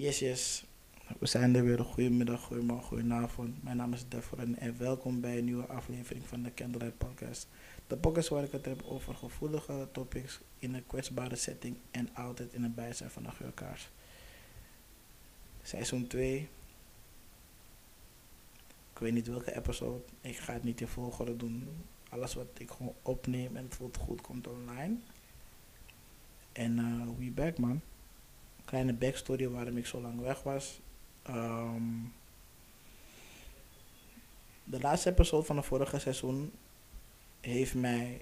Yes, yes. We zijn er weer. Goedemiddag, goedemorgen, goedenavond. Mijn naam is Devon en welkom bij een nieuwe aflevering van de Candlelight Podcast. De podcast waar ik het heb over gevoelige topics in een kwetsbare setting en altijd in het bijzijn van de geurkaars. Seizoen 2. Ik weet niet welke episode. Ik ga het niet in volgorde doen. Alles wat ik gewoon opneem en het voelt goed komt online. En uh, we back man. Kleine backstory waarom ik zo lang weg was. Ehm, de laatste episode van het vorige seizoen heeft mij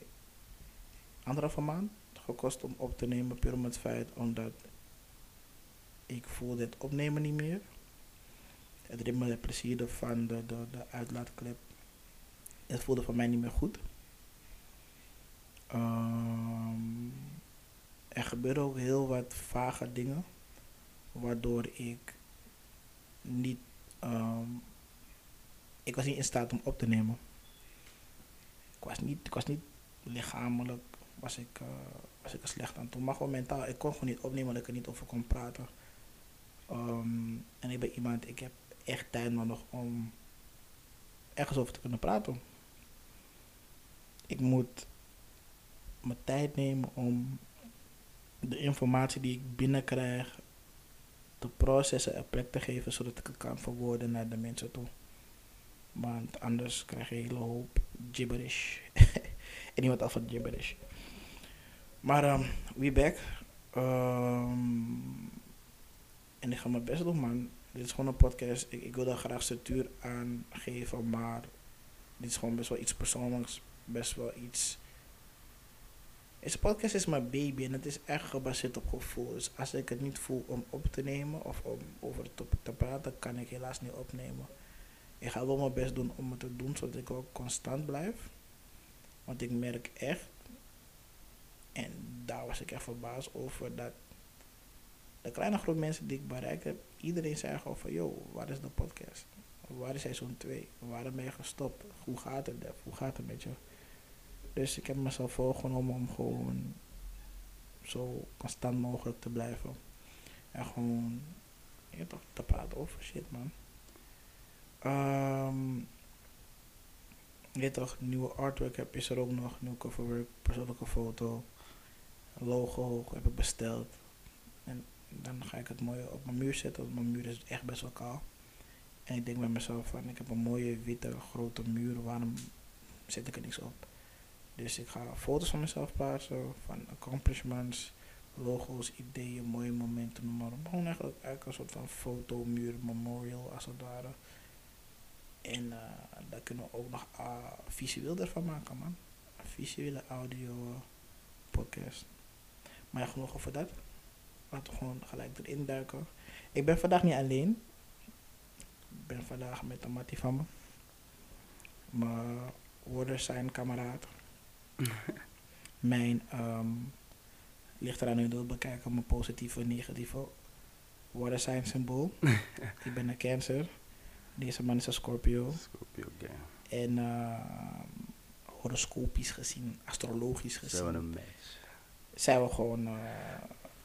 anderhalve maand gekost om op te nemen. Puur om het feit omdat ik voelde het opnemen niet meer. Het ritme, het plezier van de, de, de uitlaatclip. Het voelde voor mij niet meer goed. Um, er gebeuren ook heel wat vage dingen. Waardoor ik niet... Um, ik was niet in staat om op te nemen. Ik was niet, ik was niet lichamelijk was ik, uh, was ik er slecht aan toe. Maar gewoon mentaal, ik kon gewoon niet opnemen omdat ik er niet over kon praten. Um, en ik ben iemand, ik heb echt tijd nodig om ergens over te kunnen praten. Ik moet mijn tijd nemen om de informatie die ik binnenkrijg te processen en plek te geven zodat ik het kan verwoorden naar de mensen toe. Want anders krijg je een hele hoop gibberish. en iemand af van gibberish. Maar um, we back. Um, en ik ga mijn best doen, man. Dit is gewoon een podcast. Ik, ik wil daar graag structuur aan geven, maar dit is gewoon best wel iets persoonlijks. Best wel iets. Deze podcast is mijn baby en het is echt gebaseerd op gevoel. Dus als ik het niet voel om op te nemen of om over het topic te praten, kan ik helaas niet opnemen. Ik ga wel mijn best doen om het te doen, zodat ik ook constant blijf. Want ik merk echt, en daar was ik echt verbaasd over, dat de kleine groep mensen die ik bereikt heb, iedereen zei gewoon van, yo, waar is de podcast? Waar is seizoen 2? Waarom ben je gestopt? Hoe gaat het? Hoe gaat het met je? Dus ik heb mezelf voorgenomen om gewoon zo constant mogelijk te blijven. En gewoon ja, te praten over shit, man. Um, je toch, nieuwe artwork heb, is er ook nog. Nieuw coverwork, persoonlijke foto. Logo heb ik besteld. En dan ga ik het mooi op mijn muur zetten. Want mijn muur is echt best wel kaal. En ik denk bij mezelf van, ik heb een mooie witte grote muur. Waarom zet ik er niks op? Dus ik ga foto's van mezelf plaatsen, van accomplishments, logo's, ideeën, mooie momenten, maar op. Gewoon eigenlijk, eigenlijk een soort van fotomuur, memorial als het ware. En uh, daar kunnen we ook nog uh, visueel ervan maken, man. Visuele audio uh, podcast. Maar ja, genoeg over dat. Laten we gewoon gelijk erin duiken. Ik ben vandaag niet alleen. Ik ben vandaag met een mattie van me. Mijn woorders zijn kameraad. mijn, um, ligt eraan hoe je bekijken, mijn positieve en negatieve woorden zijn symbool. ik ben een cancer. Deze man is een Scorpio. Scorpio, okay. En uh, horoscopisch gezien, astrologisch gezien. Zijn we een match? Zijn we gewoon, uh,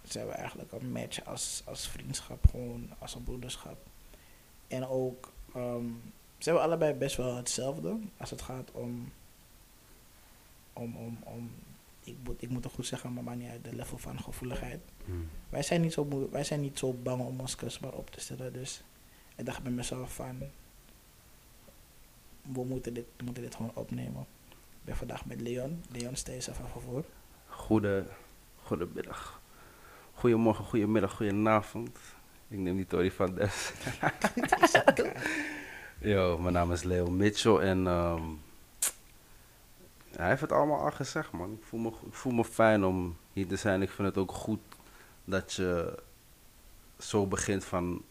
zijn we eigenlijk een match als, als vriendschap, gewoon als een broederschap. En ook um, zijn we allebei best wel hetzelfde als het gaat om om, om, om ik, moet, ik moet het goed zeggen, maar niet uit de level van gevoeligheid. Mm. Wij, zijn niet zo, wij zijn niet zo bang om ons kwetsbaar op te stellen. Dus ik dacht bij mezelf van, we moeten dit, we moeten dit gewoon opnemen. Ik ben vandaag met Leon. Leon, stel jezelf even voor. Goede, goedemiddag. Goedemorgen, goedemiddag, goedenavond. Ik neem die Tori van Des. Yo, mijn naam is Leo Mitchell en... Um, hij heeft het allemaal al gezegd, man. Ik voel, me, ik voel me fijn om hier te zijn. Ik vind het ook goed dat je zo begint van...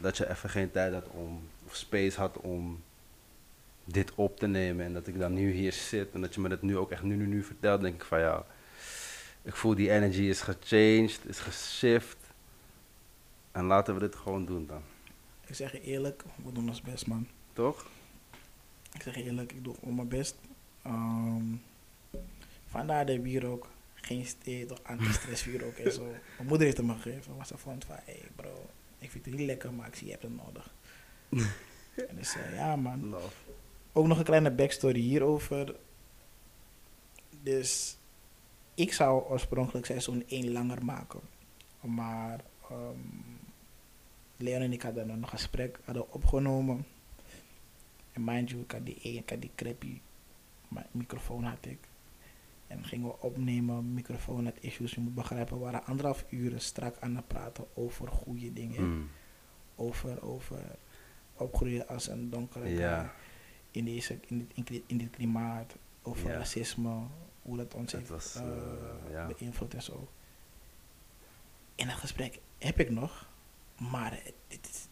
Dat je even geen tijd had om... Of space had om dit op te nemen. En dat ik dan nu hier zit. En dat je me dat nu ook echt nu, nu, nu vertelt. denk ik van ja... Ik voel die energy is gechanged, is geshift. En laten we dit gewoon doen dan. Ik zeg je eerlijk, we doen ons best, man. Toch? Ik zeg eerlijk, ik doe gewoon mijn best. Um, vandaar dat we hier ook geen eh, toch anti-stressvuur ook en zo. Mijn moeder heeft hem me gegeven, maar ze vond van, hé hey bro, ik vind het niet lekker, maar ik zie je hebt het nodig. en dus eh, ja man, Love. ook nog een kleine backstory hierover. Dus ik zou oorspronkelijk seizoen 1 langer maken. Maar ehm, Leon en ik hadden een gesprek hadden opgenomen. En mind you, ik had die, ik had die crappy mi- microfoon had ik. En gingen we opnemen, microfoon had issues. Je moet begrijpen, we waren anderhalf uur strak aan het praten over goede dingen. Mm. Over, over opgroeien als een donkere in, deze, in, dit, in, dit- klimaat, over racisme, hoe dat ons heeft was, eh, eh, beïnvloed en zo. In dat gesprek heb ik nog, maar het, het, is-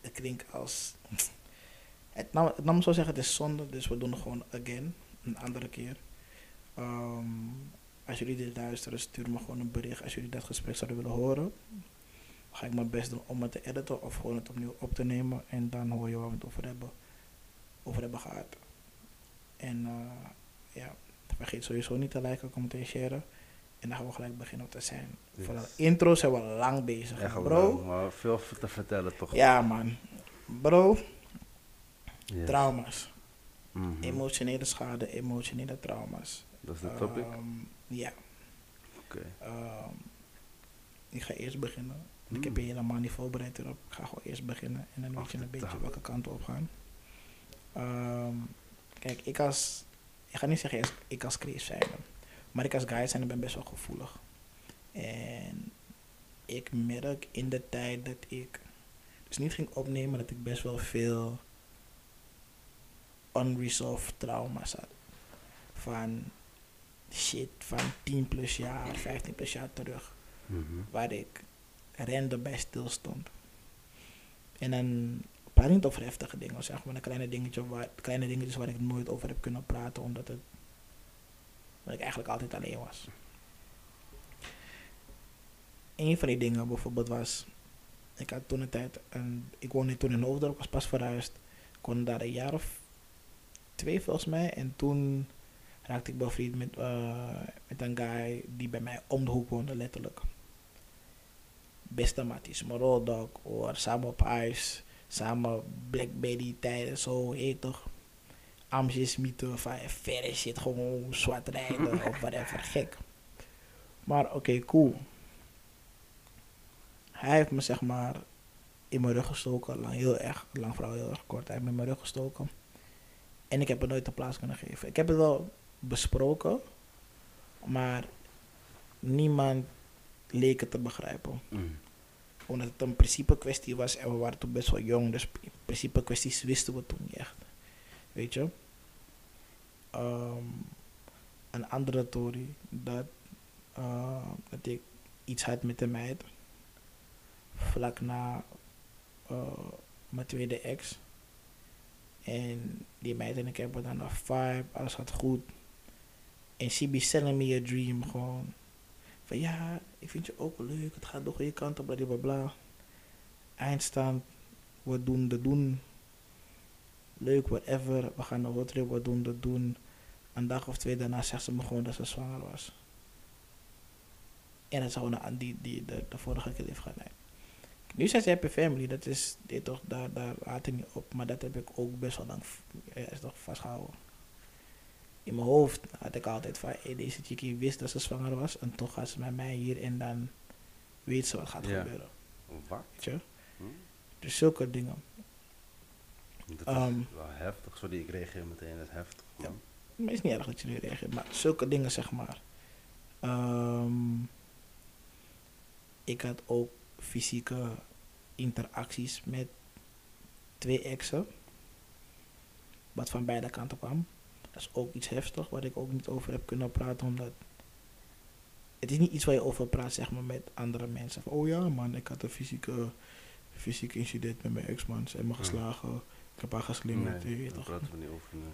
het klinkt als. Het nam, het nam zo zeggen, het is zonde, dus we doen het gewoon again, een andere keer. Ehm, als jullie dit luisteren, stuur me gewoon een bericht als jullie dat gesprek zouden willen horen. Ga ik mijn best doen om het te editen of gewoon het opnieuw op te nemen en dan hoor je waar we het over hebben, over hebben gehad. En eh, ja, vergeet sowieso niet te liken, commenteren, sharen. En dan gaan we gelijk beginnen op te zijn. Yes. Voor de intro zijn we lang bezig, echt bro. lang, maar veel te vertellen toch? Ja, man. Bro, Yes. trauma's. Mhm. Emotionele schade, emotionele trauma's. Dat is de topic? Ehm, ja. Oké. Ehm, ik ga eerst beginnen. Ik heb Mm. je helemaal niet voorbereid erop. Ik ga gewoon eerst beginnen en dan weet je een beetje welke kant op gaan. Ehm, kijk, ik als, ik ga niet zeggen eerst ik als Chris zijn, maar ik als guy zijn ben best wel gevoelig. En ik merk in de tijd dat ik dus niet ging opnemen dat ik best wel veel unresolved trauma's had. Van shit van 10 plus jaar, 15 plus jaar terug Mhm. waar ik random bij stil stond. En dan praat niet over heftige dingen, zeg maar een kleine dingetje waar, kleine dingetjes waar ik nooit over heb kunnen praten, omdat het ik eigenlijk altijd alleen was. Een van die dingen bijvoorbeeld was, ik had toen een tijd, een, ik woonde toen in Hoofddorp, was pas verhuisd. Ik woonde daar een jaar of twee volgens mij. En toen raakte ik bevriend met, eh, met een guy die bij mij om de hoek woonde, letterlijk. Beste matties, mijn rolldog, or samen op ijs, samen Black Betty tijden, zo heet toch. Amjes mythe van verre shit, gewoon zwart rijden of whatever, gek. Maar oké, cool. Hij heeft me zeg maar in mijn rug gestoken, lang, heel erg, lang vooral heel erg kort. Hij heeft me in mijn rug gestoken. En ik heb het nooit de plaats kunnen geven. Ik heb het wel besproken, maar niemand leek het te begrijpen. Mm. Omdat het een principe kwestie was en we waren toen best wel jong, dus in principe kwesties wisten we toen niet echt. Weet je? Ehm, een andere story, dat, eh, dat ik iets had met een meid. Vlak na eh, mijn tweede ex. En die meid en ik hebben dan een vibe, alles gaat goed. En she be selling me a dream gewoon. Van ja, ik vind je ook leuk, het gaat de goede kant op, bla bla. Eindstand, we doen de doen. Leuk, whatever. We gaan een roadtrip, we doen de doen. Een dag of twee daarna zegt ze me gewoon dat ze zwanger was. En dat ze gewoon aan die, die de, de vorige keer heeft gedaan. Nu zijn ze happy family, dat is, dit toch, daar, daar laat ik niet op. Maar dat heb ik ook best wel lang ja, is toch vastgehouden. In mijn hoofd had ik altijd van, hey, deze chickie wist dat ze zwanger was. En toch gaat ze met mij hier en dan weet ze wat gaat Ja. gebeuren. Wat? Weet je? Hm? Dus zulke dingen. Dat is Ehm. wel heftig. Sorry, ik reageer meteen. Dat is heftig. Ja. Maar het is niet erg dat je nu reageert, maar zulke dingen zeg maar. Ehm, ik had ook fysieke interacties met twee exen. Wat van beide kanten kwam. Dat is ook iets heftig, waar ik ook niet over heb kunnen praten, omdat het is niet iets waar je over praat, zeg maar, met andere mensen. Van, oh ja, man, ik had een fysieke, fysieke incident met mijn ex-man. Ze hebben me Ja. geslagen, ik heb haar geslingerd, Nee, weet daar toch. praten we niet over. nee.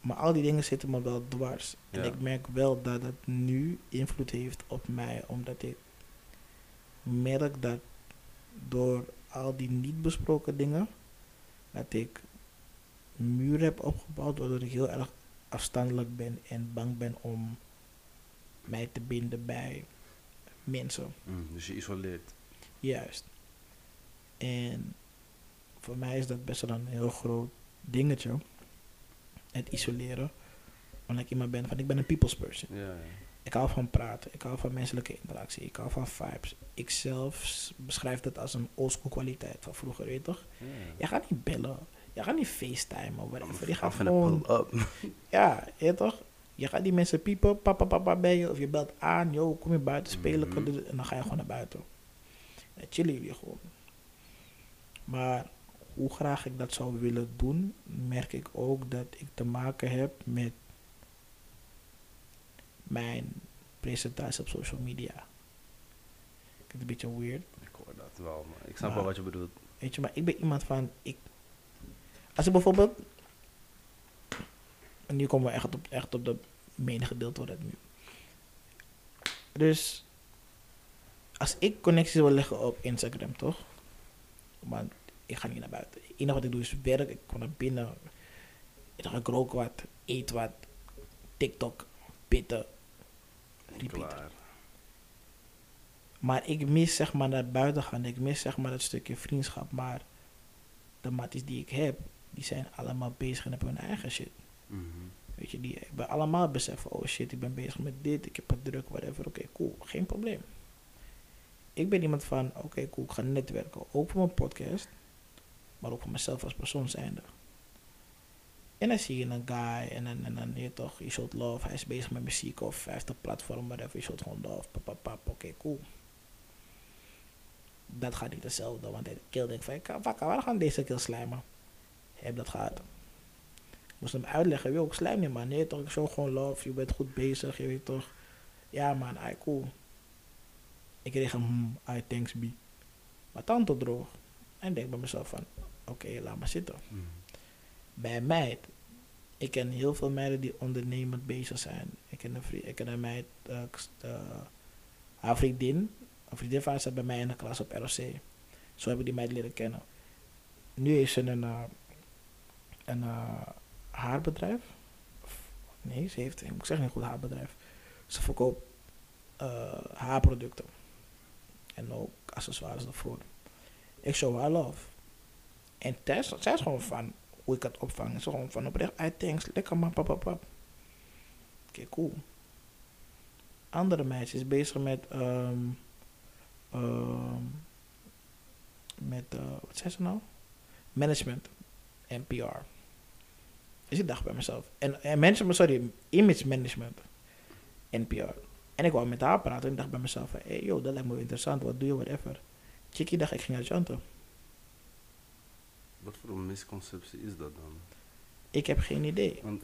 Maar al die dingen zitten me wel dwars. En ik merk wel dat het nu invloed heeft op mij, omdat ik merk dat door al die niet besproken dingen, dat ik muren heb opgebouwd, waardoor ik heel erg afstandelijk ben en bang ben om mij te binden bij mensen. Mm, dus je isoleert. Juist. En voor mij is dat best wel een heel groot dingetje. Het isoleren. Omdat ik iemand ben van, ik ben een people's person. Ja, ja. Ik hou van praten. Ik hou van menselijke interactie. Ik hou van vibes. Ik zelf beschrijf dat als een oldschool kwaliteit van vroeger, weet je toch? ja. Je gaat niet bellen. Je gaat niet facetimen of whatever. Je gaat gewoon... Ja, weet je toch? Je gaat die mensen piepen, papa, papa bij je. Of je belt aan, yo, kom je buiten spelen. Kudu- En dan ga je gewoon naar buiten. En chillen jullie gewoon. Maar hoe graag ik dat zou willen doen, merk ik ook dat ik te maken heb met mijn presentatie op social media. Ik vind het een beetje weird. Ik hoor dat wel, maar ik snap Maar- wel wat je bedoelt. Weet je, maar ik ben iemand van. Ik, als ik bijvoorbeeld. En nu komen we echt op, echt op de menige gedeelte van het nu. Dus. Als ik connecties wil leggen op Instagram, toch? Want ik ga niet naar buiten. Het enige wat ik doe is werk. Ik kom naar binnen. Ik rook wat. Eet wat. TikTok. Pitten. Repeat. Maar ik mis zeg maar naar buiten gaan. Ik mis zeg maar dat stukje vriendschap. Maar de matties die ik heb, die zijn allemaal bezig en hebben hun eigen shit. Mhm. Weet je, die hebben allemaal beseffen, oh shit, ik ben bezig met dit, ik heb het druk, whatever. Oké, cool, geen probleem. Ik ben iemand van, oké, cool, ik ga netwerken. Ook voor mijn podcast, maar ook voor mezelf als persoon zijnde. En dan zie je een guy en dan, en dan je toch, je showt love, hij is bezig met muziek of hij heeft een platform, whatever, je showt gewoon love, pap, oké, cool. Dat gaat niet hetzelfde, want de kill denkt van, "Ka- wakka, waar gaan deze kill slijmen? Ik heb dat gehad. Ik moest hem uitleggen, joh, ik slijm niet man, nee toch, ik show gewoon love, je bent goed bezig, je weet toch. Ja man, ai cool. Ik kreeg een hmm, ai thanks B. Maar tante droog. En ik denk bij mezelf van, oké, laat maar zitten. Mhm. Bij een meid, ik ken heel veel meiden die ondernemend bezig zijn. Ik ken een, vriend, ik ken een meid, k- eh, haar vriendin, een vriendin van haar bij mij in de klas op ROC. Zo heb ik die meid leren kennen. Nu heeft ze een, eh, een haarbedrijf. Nee, ze heeft, ik moet zeggen, een goed haarbedrijf. Ze verkoopt haarproducten. En ook accessoires ervoor. Ik show haar love. En Tess, zij is gewoon van hoe ik het opvang. Is gewoon van oprecht, I thanks, lekker man, pap, pap, pap. Oké, cool. Andere meisje is bezig met, ehm met, eh, wat zei ze nou? Management en PR. Dus ik dacht bij mezelf, en, en management, sorry, image management en PR. En ik wou met haar praten en ik dacht bij mezelf, hé hey, joh, dat lijkt me interessant, wat doe je, whatever. Chickie dacht, ik ging naar chanten. Wat voor een misconceptie is dat dan? Ik heb geen idee. Want.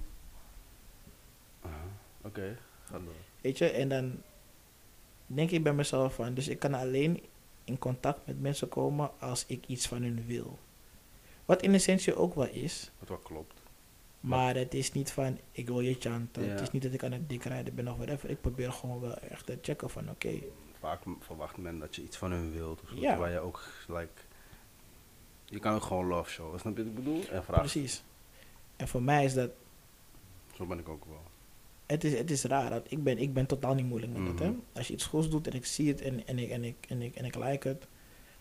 Oké, ga door. Weet je, en dan denk ik bij mezelf van, dus ik kan alleen in contact met mensen komen als ik iets van hun wil. Wat in essentie ook wel is, Wat wel klopt. maar het is niet van, ik wil je chanten. Het is niet dat ik aan het dikrijden ben of whatever. Ik probeer gewoon wel echt te checken van, oké, Vaak verwacht men dat je iets van hun wilt. Of Ja. Terwijl je ook, like. Je kan ook gewoon love showen, snap je wat ik bedoel? En vraag. precies. En voor mij is dat, Zo ben ik ook wel. het is, het is raar. Dat ik, ben, ik ben totaal niet moeilijk met dat, hè. Mhm. Als je iets goeds doet en ik zie het en, en, ik, en, ik, en, ik, en ik like het,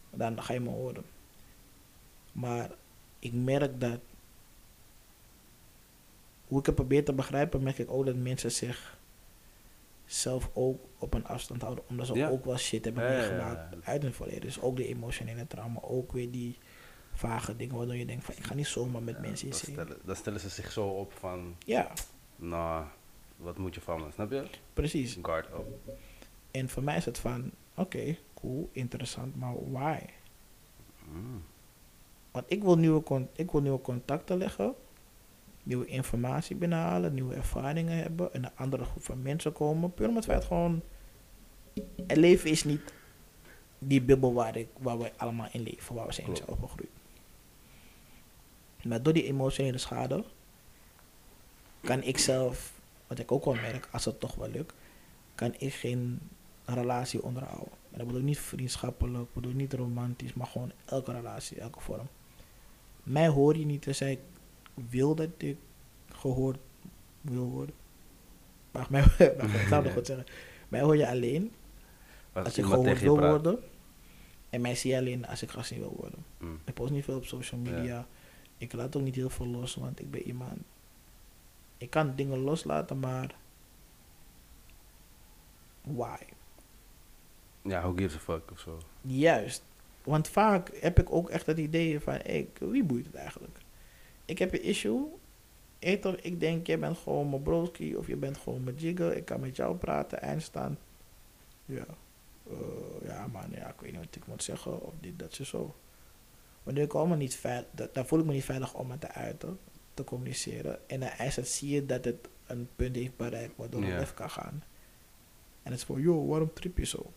dan ga je me horen. Maar ik merk dat, hoe ik het probeer te begrijpen, merk ik ook dat mensen zich zelf ook op een afstand houden, omdat ze Ja. ook wel shit hebben ja, meegemaakt ja. uit hun verleden. Dus ook de emotionele trauma, ook weer die vage dingen waardoor je denkt van, ik ga niet zomaar met Ja, mensen in dan, zee. stellen, dan stellen ze zich zo op van. Ja, Nou, wat moet je van me? Snap je? precies. Guard up. En voor mij is het van, oké, cool, interessant, maar why? Mm. Want ik wil, nieuwe con- ik wil nieuwe contacten leggen, nieuwe informatie binnenhalen, nieuwe ervaringen hebben, en een andere groep van mensen komen. Puur omdat wij het gewoon. Het leven is niet die bubbel waar, ik, waar we allemaal in leven, waar we zijn Klopt. zijn opgegroeid. Maar door die emotionele schade kan ik zelf, wat ik ook wel merk, als het toch wel lukt, kan ik geen relatie onderhouden. En dat bedoel ik niet vriendschappelijk, bedoel ik niet romantisch, maar gewoon elke relatie, elke vorm. Mij hoor je niet, dus ik wil dat ik gehoord wil worden. Mag mij, ik het nou nog goed zeggen. Mij hoor je alleen Als, als ik gehoord wil praat. worden. En mij zie je alleen als ik gezien wil worden. Mm. Ik post niet veel op social Ja. Ik laat ook niet heel veel los, want ik ben iemand. Ik kan dingen loslaten, maar. Why? Ja, who gives a fuck of zo. Juist. Want vaak heb ik ook echt het idee van, ik, wie boeit het eigenlijk? Ik heb een issue. Ik, toch, ik denk, jij bent gewoon mijn broski of je bent gewoon mijn jigger. Ik kan met jou praten, eindstand. Ja. Eh, ja, man, ja, ik weet niet wat ik moet zeggen. Of dit, dat, zo, zo. Wanneer ik allemaal niet veilig, daar voel ik me niet veilig om het te uiten, te communiceren. En dan eindstand zie je dat het een punt heeft bereikt waardoor het even kan gaan. En het is van, joh, waarom trip je zo?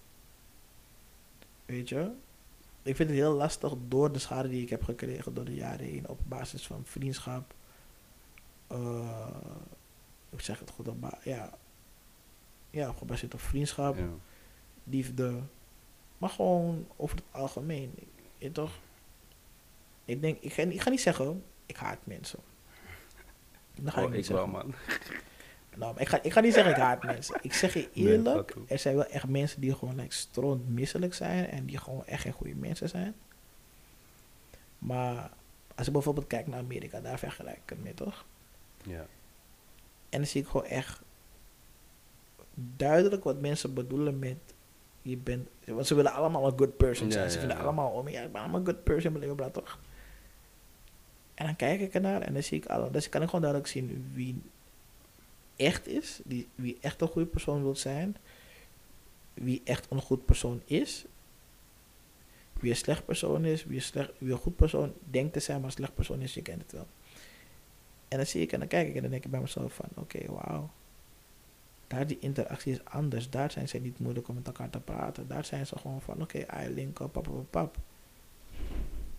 Weet je? Ik vind het heel lastig door de schade die ik heb gekregen door de jaren heen op basis van vriendschap. eh ik zeg het goed op ja. Ja, gebaseerd op vriendschap, Ja. liefde. Maar gewoon over het algemeen. Ik, je toch? Ik denk, ik ga, ik ga niet zeggen, ik haat mensen. Dat ga Oh, ik niet ik wel, zeggen. man. Nou, ik, ga, ik ga niet zeggen ik haat mensen. Ik zeg je eerlijk, er zijn wel echt mensen die gewoon like, stront misselijk zijn en die gewoon echt geen goede mensen zijn. Maar als ik bijvoorbeeld kijk naar Amerika, daar vergelijk ik het mee toch? Ja. En dan zie ik gewoon echt duidelijk wat mensen bedoelen met je bent. Want ze willen allemaal een good person zijn. Ja, ze ja, willen ja. allemaal om ja, ik ben allemaal een good person, bla bla, toch? En dan kijk ik ernaar en dan zie ik alle. Dus kan ik gewoon duidelijk zien wie echt is, die, wie echt een goede persoon wil zijn, wie echt een goed persoon is, wie een slecht persoon is, wie een, slecht, wie een goed persoon denkt te zijn, maar een slecht persoon is, je kent het wel. En dan zie ik en dan kijk ik en dan denk ik bij mezelf van, oké, wauw. Daar die interactie is anders. Daar zijn ze niet moeilijk om met elkaar te praten. Daar zijn ze gewoon van, oké, I link up, pap, pap, pap.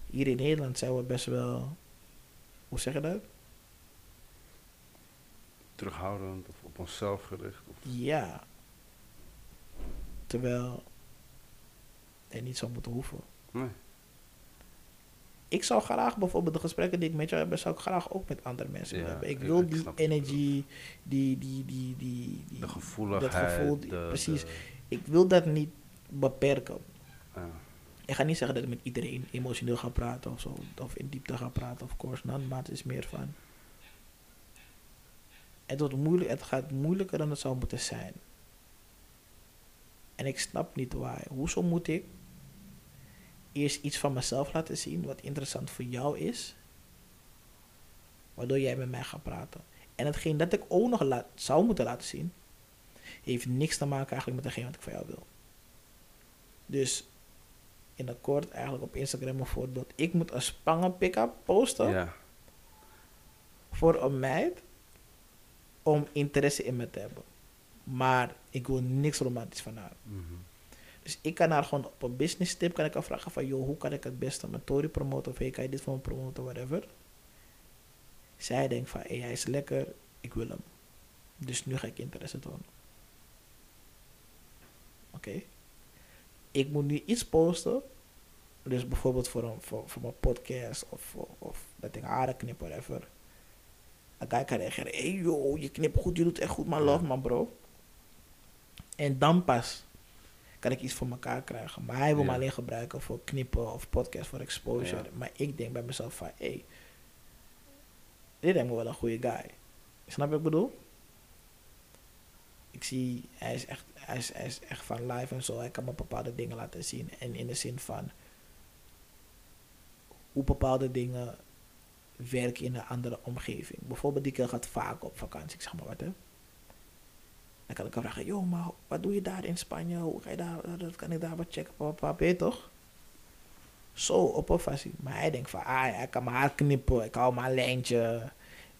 Hier in Nederland zijn we best wel, hoe zeg je dat? Terughoudend of op onszelf gericht. Of, Ja. Terwijl het niet zou moeten hoeven. nee. Ik zou graag bijvoorbeeld de gesprekken die ik met jou heb, zou ik graag ook met andere mensen Ja, hebben. Ik wil ik die energy, die, die, die, die, die, De gevoeligheid. gevoel, die- de, precies. de- Ik wil dat niet beperken. ja. Ik ga niet zeggen dat ik met iedereen emotioneel ga praten of zo. Of in diepte ga praten, of course. not, maar het is meer van... Het, wordt moeilijk, het gaat moeilijker dan het zou moeten zijn. En ik snap niet waar. Hoezo moet ik eerst iets van mezelf laten zien wat interessant voor jou is, waardoor jij met mij gaat praten. En hetgeen dat ik ook nog zou moeten laten zien, heeft niks te maken eigenlijk met hetgeen wat ik van jou wil. Dus in het kort eigenlijk op Instagram een voorbeeld. Ik moet een spangen pick-up posten ja. voor een meid om interesse in me te hebben. Maar ik wil niks romantisch van haar. Mhm. Dus ik kan haar gewoon op een business tip kan ik haar vragen van, joh, hoe kan ik het beste mijn Tory promoten? Of hey, kan je dit voor me promoten, whatever. Zij denkt van, hey, hij is lekker, ik wil hem. Dus nu ga ik interesse tonen. Oké. Ik moet nu iets posten. Dus bijvoorbeeld voor, een, voor, voor mijn podcast of, voor- of dat ik haren knip, whatever. Dan kan ik reageren, hey joh, je knipt goed, je doet echt goed, man, love man bro. En dan pas kan ik iets voor elkaar krijgen. Maar hij wil me Ja. alleen gebruiken voor knippen of podcast voor exposure. Ja. Maar ik denk bij mezelf van, hé, hey, dit lijkt me wel een goede guy. Snap je wat ik bedoel? Ik zie, hij is, echt, hij, is, hij is echt van live en zo. Hij kan me bepaalde dingen laten zien. En in de zin van hoe bepaalde dingen werken in een andere omgeving. Bijvoorbeeld, die kerel gaat vaak op vakantie. Ik zeg maar wat, hè. Dan kan ik hem vragen, joh, maar wat doe je daar in Spanje? Hoe ga je daar, eh, dat kan ik daar wat checken, papa, weet je toch? Zo, op een fasie. Maar hij denkt van, ah, hij kan mijn haar knippen, ik hou mijn lijntje.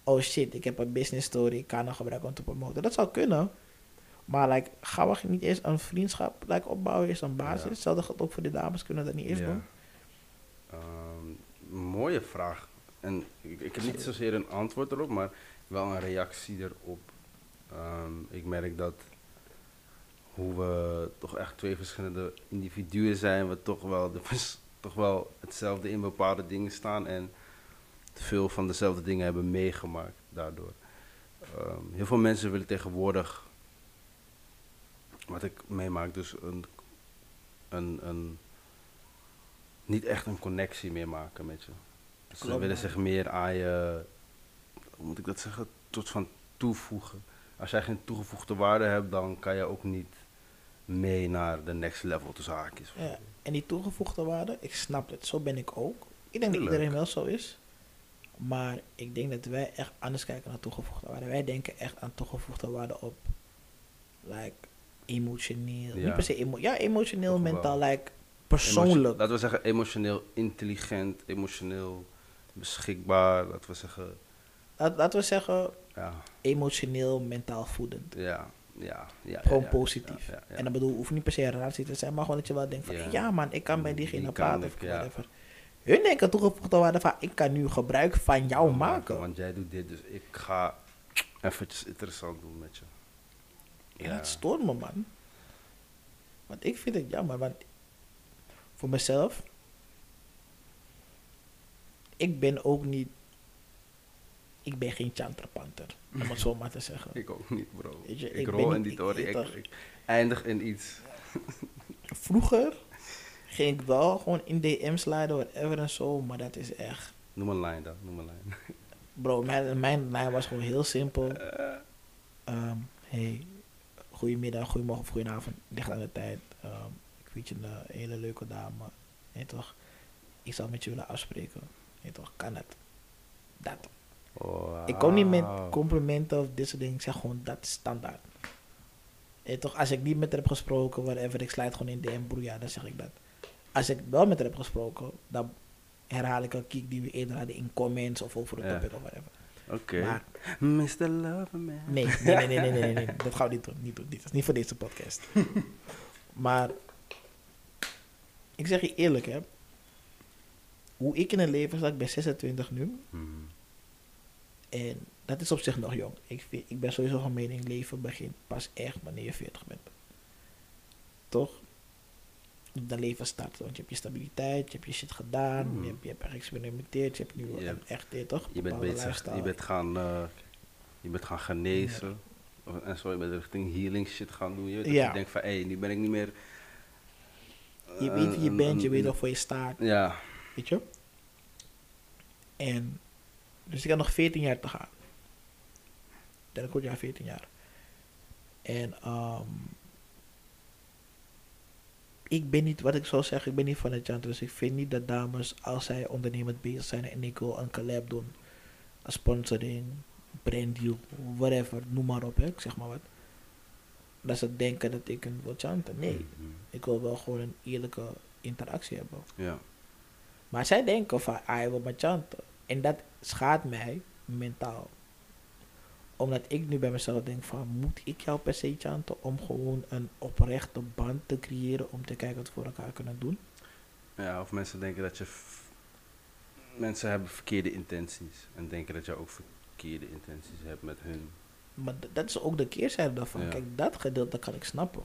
Oh shit, ik heb een business story, ik kan hem gebruiken om te promoten. Dat zou kunnen. Maar like, gaan we niet eerst een vriendschap like, opbouwen, eerst een basis? Ja. Hetzelfde geldt ook voor de dames, kunnen dat niet eerst Ja. doen? Ehm, mooie vraag. En ik, ik heb niet zozeer een antwoord erop, maar wel een reactie erop. Ehm, ik merk dat hoe we toch echt twee verschillende individuen zijn, we toch wel, de, toch wel hetzelfde in bepaalde dingen staan en veel van dezelfde dingen hebben meegemaakt daardoor. Ehm, heel veel mensen willen tegenwoordig wat ik meemaak, dus een, een, een, niet echt een connectie meer maken met je. Dus ze willen man. zich meer aan je, hoe moet ik dat zeggen, tot van toevoegen. Als jij geen toegevoegde waarde hebt, dan kan je ook niet mee naar de next level tussen haakjes. Ja. En die toegevoegde waarde, ik snap het, zo ben ik ook. Ik denk dat iedereen wel zo is. Maar ik denk dat wij echt anders kijken naar toegevoegde waarde. Wij denken echt aan toegevoegde waarde op, like, emotioneel. Ja. Niet per se emo ja, emotioneel, mentaal, like, persoonlijk. laten we zeggen emotioneel intelligent, emotioneel beschikbaar. Laten we zeggen, Laat, laten we zeggen, ja, emotioneel, mentaal voedend. ja, ja. ja Gewoon ja, positief. ja. En dan bedoel, hoeft niet per se een relatie te zijn, maar gewoon dat je wel denkt van, Ja. man, ik kan bij Die diegene praten of whatever. Hun denken toegevoegde waarde van, ik kan nu gebruik van jou maken. Want jij doet dit, dus ik ga eventjes interessant doen met je. Ja, stoort me, man. Want ik vind het jammer, want voor mezelf, ik ben ook niet, ik ben geen chanterpanter, om het zo maar te zeggen. Ik ook niet, bro. Je, ik, ik rol niet- in die tory. ik- Ik, toch- ik eindig in iets. Vroeger ging ik wel gewoon in DM sliden, whatever en zo, maar dat is echt, Noem een lijn dan, noem een lijn. bro, mijn, mijn lijn was gewoon heel simpel. Ehm, hey, goedemiddag, goedemorgen of goedenavond, ligt aan de tijd. Ehm, weet je een hele leuke dame, nee toch? Ik zou met je willen afspreken, nee toch? Kan het? Dat. Ik kom niet met complimenten of dit soort dingen, ik zeg gewoon dat is standaard. Nee toch? Als ik niet met haar heb gesproken, whatever, ik sluit gewoon in DM, broer, ja, dan zeg ik dat. Als ik wel met haar heb gesproken, dan herhaal ik een kiek die we eerder hadden in comments of over de Ja. topic of whatever. Oké. Maar Mr. Loverman. Nee, nee, nee, nee, nee, nee, nee, nee. Dat gaan we niet doen. Niet doen. Dit is niet voor deze podcast. maar ik zeg je eerlijk, hè. Hoe ik in het leven sta, ik ben 26 nu. Mhm. En dat is op zich nog jong. Ik, vind, ik ben sowieso van mening, leven begint pas echt wanneer je 40 bent. Toch? Dan leven start. Want je hebt je stabiliteit, je hebt je shit gedaan, Hmm. je hebt, je hebt geëxperimenteerd, je hebt nu Je een hebt- echt, eh, toch? Je bent bezig, lifestyle. je bent gaan, eh, je bent gaan genezen. Of- En zo, je bent richting healing shit gaan doen. Je, dat Ja. je denkt van, hé, hey, nu ben ik niet meer... Je eh, weet wie je een- bent, je weet waarvoor je staat. Ja, Weet je? En dus ik had nog 14 jaar te gaan. Binnenkort jaar 14 jaar. En ehm ik ben niet, wat ik zou zeggen, ik ben niet van het genre. Dus ik vind niet dat dames, als zij ondernemend bezig zijn en ik wil een collab doen, een sponsoring, branddeal, whatever, noem maar op, hè, ik zeg maar wat. Dat ze denken dat ik een wil chanten. Nee, Mhm. ik wil wel gewoon een eerlijke interactie hebben. Ja. Maar zij denken van, ah, hij wil me chanten. En dat schaadt mij mentaal. Omdat ik nu bij mezelf denk van, moet ik jou per se chanten om gewoon een oprechte band te creëren om te kijken wat we voor elkaar kunnen doen? ja, of mensen denken dat je... Mensen hebben verkeerde intenties. En denken dat je ook verkeerde intenties hebt met hun. Maar dat is ook de keerzijde daarvan. Ja. Kijk, dat gedeelte kan ik snappen.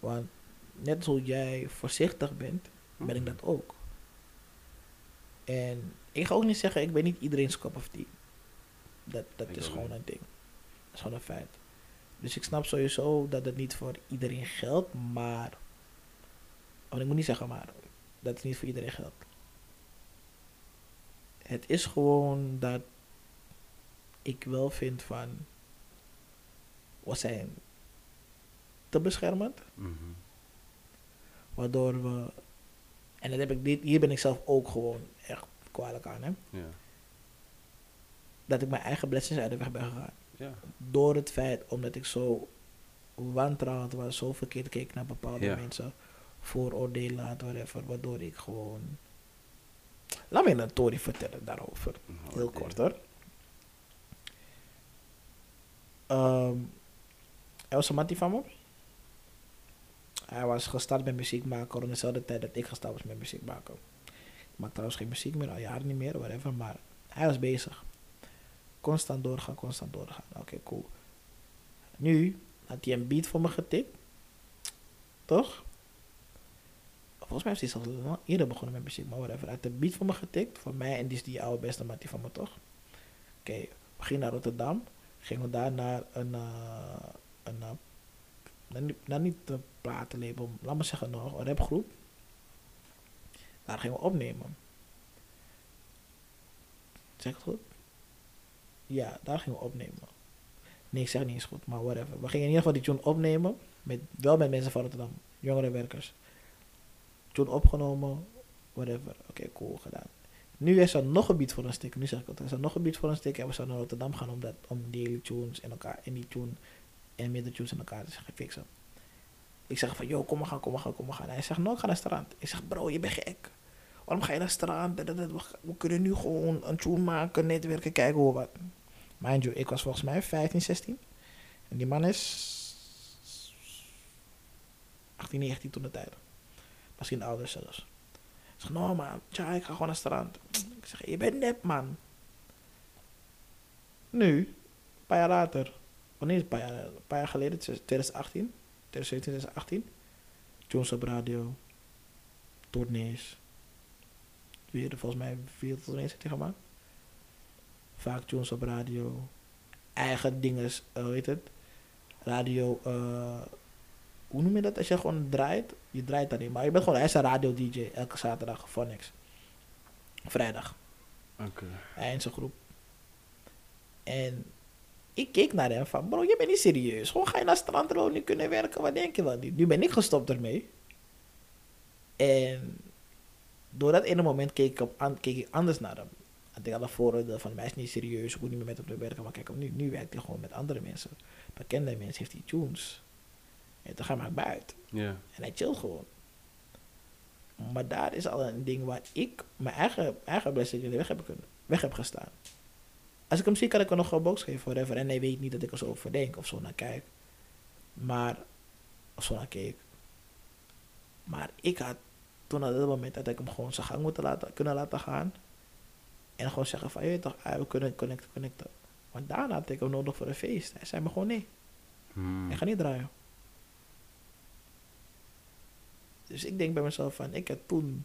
Want net zoals jij voorzichtig bent, ben ik Mhm. dat ook. En ik ga ook niet zeggen, ik ben niet iedereen's cup of tea. Dat, dat Ik is gewoon niet. een ding. Dat is gewoon een feit. Dus ik snap sowieso dat het niet voor iedereen geldt, maar... Oh, ik moet niet zeggen maar, dat het niet voor iedereen geldt. Het is gewoon dat ik wel vind van... We zijn te beschermend. Mhm. Waardoor we. En dat heb ik dit, hier ben ik zelf ook gewoon echt kwalijk aan. Hè? Ja. Dat ik mijn eigen blessings uit de weg ben gegaan. Ja. Door het feit, omdat ik zo wantrouwend was, zo verkeerd keek naar bepaalde Ja. mensen. Vooroordelen had, whatever. Waardoor ik gewoon. Laat me een story vertellen daarover. Nou, Heel oké. kort hoor. Ehm was een mattie van me. Hij was gestart met muziek maken rond dezelfde tijd dat ik gestart was met muziek maken. Ik maak trouwens geen muziek meer, al jaren niet meer, whatever, maar hij was bezig. Constant doorgaan, constant doorgaan. Oké, cool. Nu had hij een beat voor me getikt. Toch? Volgens mij heeft hij zelfs eerder begonnen met muziek, maar whatever. Hij had een beat voor me getikt, voor mij, en die is die oude beste mattie van me, toch? Oké, we gingen naar Rotterdam. Gingen we daar naar een, eh, een, eh, dan, niet- de platenlabel, laat maar zeggen nog, een rapgroep. Daar gingen we opnemen. Zeg ik het goed? Ja, daar gingen we opnemen. Nee, ik zeg niet eens goed, maar whatever. We gingen in ieder geval die tune opnemen, met, wel met mensen van Rotterdam, jongere werkers. Tune opgenomen, whatever. Oké, cool, gedaan. Nu is er nog een beat voor een stick. Nu zeg ik het, er is er nog een beat voor een stick en we zouden naar Rotterdam gaan om, dat, om die tunes in elkaar, in die tune en midden tunes in elkaar te gaan fixen. Ik zeg van, yo, kom maar gaan, kom maar gaan, kom maar gaan. Hij zegt, no, ik ga naar het strand. Ik zeg, bro, je bent gek. Waarom ga je naar het strand? We kunnen nu gewoon een tune maken, netwerken, kijken hoe wat. Mind you, ik was volgens mij 15, 16. En die man is 18, 19 toen de tijd. Misschien ouder zelfs. Ik zeg, no man, tja, ik ga gewoon naar het strand. Ik zeg, je bent nep man. Nu, een paar jaar later. Wanneer is het een paar jaar, een paar jaar geleden? 2018. 2017, 2018. Jones op radio. Tournees. Weer volgens mij veel tournees heeft hij gemaakt. Vaak Jones op radio. Eigen dingen, uh, hoe heet het? Radio, eh, hoe noem je dat? Als je gewoon draait, je draait niet. Maar je bent gewoon, hij is een radio-dj elke zaterdag voor niks. Vrijdag. Oké. Hij en zijn groep. En ik keek naar hem van, bro, je bent niet serieus. Gewoon ga je naar strandrood nu kunnen werken, wat denk je wel? Nu ben ik gestopt ermee. En door dat ene moment keek ik, op, keek ik anders naar hem. Had ik alle vooroordeel van, hij is niet serieus, ik moet niet meer met hem te werken. Maar kijk, nu, nu werkt hij gewoon met andere mensen. Bekende mensen heeft hij tunes. En dan ga maar buiten. En hij chill gewoon. Maar daar is al een ding waar ik mijn eigen, eigen blessing weg heb, kunnen, weg heb gestaan. Als ik hem zie, kan ik hem nog een box geven, whatever. En hij weet niet dat ik er zo over denk of zo naar kijk. Maar, of zo naar keek. Maar ik had toen op dat moment dat ik hem gewoon zijn gang moeten laten, kunnen laten gaan. En gewoon zeggen van, je toch, ah, we kunnen connecten, connecten. Maar daarna had ik hem nodig voor een feest. Hij zei me gewoon nee, Hmm. ik ga niet draaien. Dus ik denk bij mezelf van, ik heb toen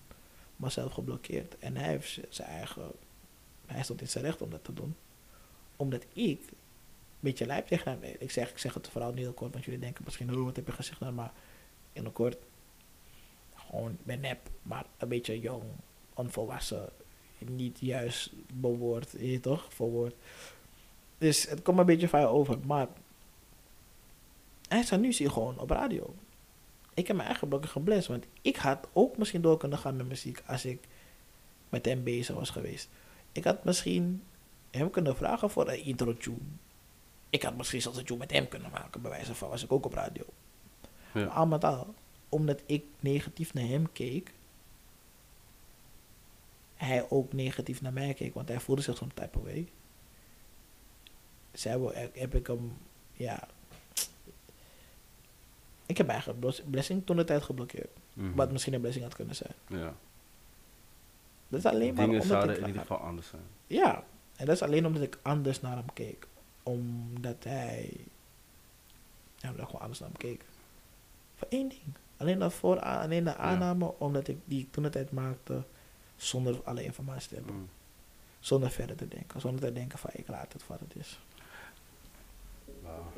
mezelf geblokkeerd. En hij heeft zijn eigen, hij stond in zijn recht om dat te doen. Omdat ik een beetje lijp tegen hem. Ik zeg, ik zeg het vooral niet heel kort, want jullie denken misschien, oh, wat heb je gezegd? Nou, maar in een kort, gewoon, ben nep, maar een beetje jong, onvolwassen, niet juist bewoord, je toch, verwoord. Dus het komt een beetje van over, maar hij staat nu zie gewoon op radio. Ik heb mijn eigen blokken geblest, want ik had ook misschien door kunnen gaan met muziek als ik met hem bezig was geweest. Ik had misschien hem kunnen vragen voor een intro tune. Ik had misschien zelfs een tune met hem kunnen maken, bij wijze van was ik ook op radio. Ja. Maar al met al, omdat ik negatief naar hem keek, hij ook negatief naar mij keek, want hij voelde zich zo'n type of way. Zij wil- heb ik hem, ja. Ik heb mijn eigen blos- blessing toen de tijd geblokkeerd. Mhm. Wat misschien een blessing had kunnen zijn. Ja. Dat is alleen maar Dingen omdat zouden in ieder geval anders zijn. Ja, en dat is alleen omdat ik anders naar hem keek. Omdat hij. Ja, omdat ik gewoon anders naar hem keek. Voor één ding. Alleen, dat voor, alleen de aanname, omdat ik die toen de tijd maakte zonder alle informatie te hebben. Mm. Zonder verder te denken. Zonder te denken van ik laat het wat het is. Wauw.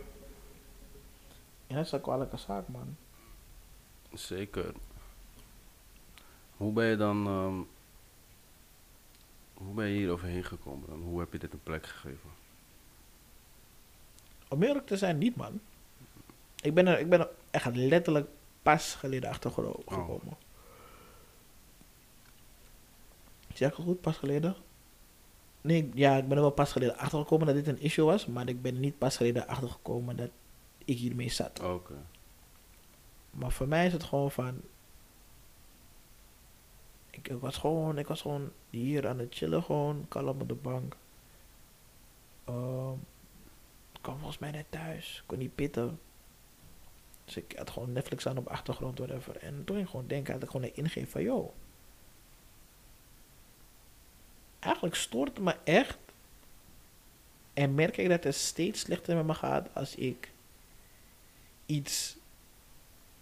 En dat is een kwalijke zaak, man. Zeker. Hoe ben je dan... ehm, hoe ben je hier overheen gekomen dan? Hoe heb je dit een plek gegeven? Om eerlijk te zijn, niet, man. Ik ben er, ik ben er echt letterlijk pas geleden achter Oh. gekomen. Zeg ik het goed, pas geleden? Nee, ja, ik ben er wel pas geleden achter gekomen dat dit een issue was, maar ik ben niet pas geleden achter gekomen dat ik hiermee zat. Oké. Maar voor mij is het gewoon van. Ik, was gewoon, ik was gewoon hier aan het chillen, gewoon kalm op de bank. Ehm, ik kwam volgens mij net thuis, kon niet pitten. Dus ik had gewoon Netflix aan op achtergrond, whatever. En toen ging ik gewoon denken, had ik gewoon een ingeving van, yo. Eigenlijk stoort het me echt. En merk ik dat het steeds slechter met me gaat als ik iets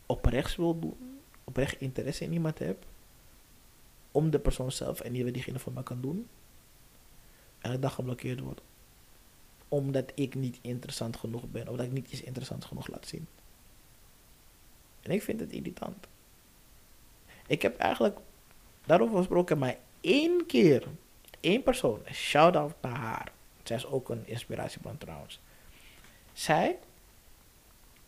oprechts wil doen, oprecht interesse in iemand heb, om de persoon zelf en niet wat diegene voor me kan doen, en ik dan geblokkeerd word, omdat ik niet interessant genoeg ben, of dat ik niet iets interessants genoeg laat zien. En ik vind het irritant. Ik heb eigenlijk daarover gesproken maar één keer. één persoon. Shout-out naar haar. Zij is ook een inspiratiebron trouwens. Zij,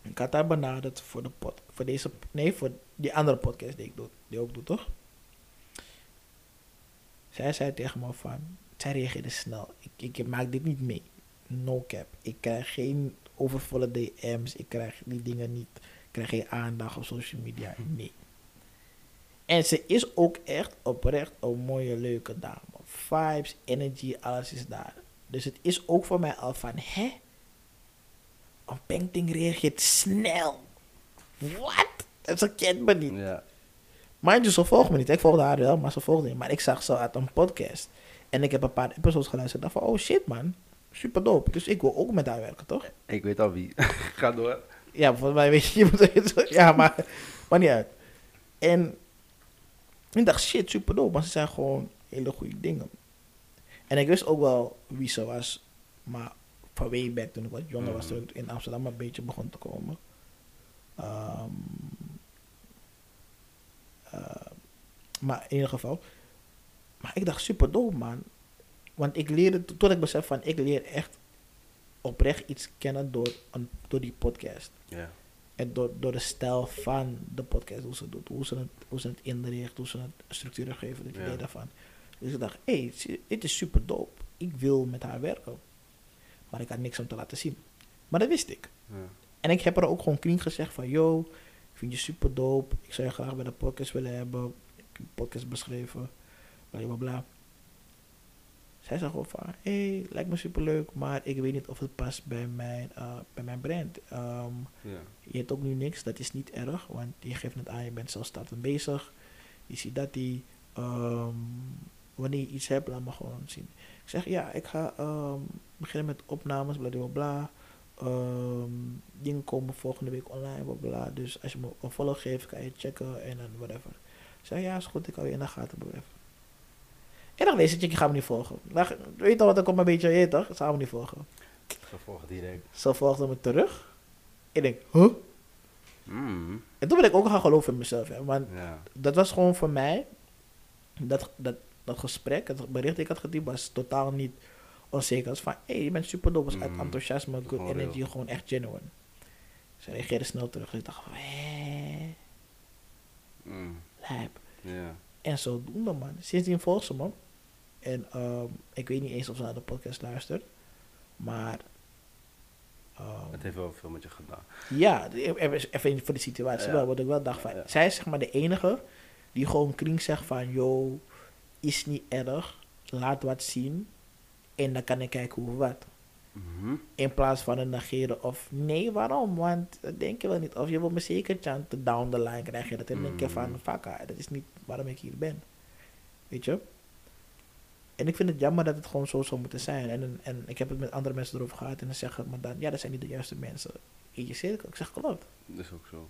ik had haar benaderd voor, de pod, voor deze, nee, voor die andere podcast die ik doe, die ook doe, toch? Zij zei tegen me van, zij reageerde snel. Ik, ik maak dit niet mee. No cap. Ik krijg geen overvolle DM's. Ik krijg die dingen niet. Ik krijg geen aandacht op social media. Nee. En ze is ook echt oprecht een mooie, leuke dame. Vibes, energy, alles is daar. Dus het is ook voor mij al van, hè? Een painting reageert snel. Wat? Ze kent me niet. Ja. Mind je, ze volgt me niet. Ik volgde haar wel, maar ze volgde niet. Maar ik zag ze uit een podcast. En ik heb een paar episodes geluisterd. Ik dacht van, oh shit man. Super dope. Dus ik wil ook met haar werken, toch? Ik weet al wie. Ga door. Ja, volgens mij weet je, je Ja, maar, maar niet uit. En ik dacht, shit, super dope. Maar ze zijn gewoon hele goede dingen. En ik wist ook wel wie ze was. Maar van way back toen ik wat jonger was, Mhm. toen ik in Amsterdam een beetje begon te komen. Ehm, eh, maar in ieder geval. Maar ik dacht, super dope, man. Want ik leerde, tot ik besef van, ik leer echt oprecht iets kennen door, een, door die podcast. Ja. En door, door de stijl van de podcast, hoe ze het doet, hoe ze het, hoe ze het inricht, hoe ze het structuur geven, het Ja. idee daarvan. Dus ik dacht, hé, hey, dit is super dope. Ik wil met haar werken. Maar ik had niks om te laten zien. Maar dat wist ik. Ja. En ik heb er ook gewoon clean gezegd van, yo, vind je super dope. Ik zou je graag bij de podcast willen hebben. Ik heb een podcast beschreven. Bla bla bla. Zij zei gewoon van, hé, hey, lijkt me super leuk, maar ik weet niet of het past bij mijn, eh, bij mijn brand. Ehm, Ja. je hebt ook nu niks, dat is niet erg, want je geeft het aan, je bent zelfstandig bezig. Je ziet dat die, ehm, wanneer je iets hebt, laat me gewoon zien. Ik zeg, ja, ik ga ehm, beginnen met opnames, bla bla bla. Ehm, dingen komen volgende week online, bla bla. Dus als je me een follow geeft, kan je checken en dan whatever. Ik zeg, ja, is goed, ik hou je in de gaten, whatever. En dan chick, je gaat me niet volgen. Dan, weet je toch wat, ik kom een beetje, je weet toch, ze gaan me niet volgen. Vervolg direct. Ze volgde me terug. Ik denk, huh? Mm. En toen ben ik ook gaan geloven in mezelf. Hè, want Ja. dat was gewoon voor mij. Dat, dat, dat gesprek, het bericht dat ik had getypt, was totaal niet onzeker. Was van, hé, hey, je bent super was uit Mm. enthousiasme, good energy, real. gewoon echt genuine. Ze reageerde snel terug. Dus ik dacht van, hé, Mm. lijp. Ja. En zodoende, man. Sindsdien volgt ze me. En ehm, ik weet niet eens of ze naar de podcast luistert. Maar... ehm, Het heeft wel veel met je gedaan. Ja, even voor de situatie Ja. wel, wat ik wel dacht van, Ja. zij is zeg maar de enige die gewoon kring zegt van, yo, is niet erg, laat wat zien en dan kan ik kijken hoe wat. Mhm. In plaats van het negeren of nee, waarom? Want dat denk je wel niet. Of je wil me zeker chanten down the line krijg je dat. En dan denk je van, Mm. fuck, ah, dat is niet waarom ik hier ben. Weet je? En ik vind het jammer dat het gewoon zo zou moeten zijn. En, en ik heb het met andere mensen erover gehad en dan zeggen me dan, ja, dat zijn niet de juiste mensen in je cirkel. Ik zeg, klopt. Dat is ook zo.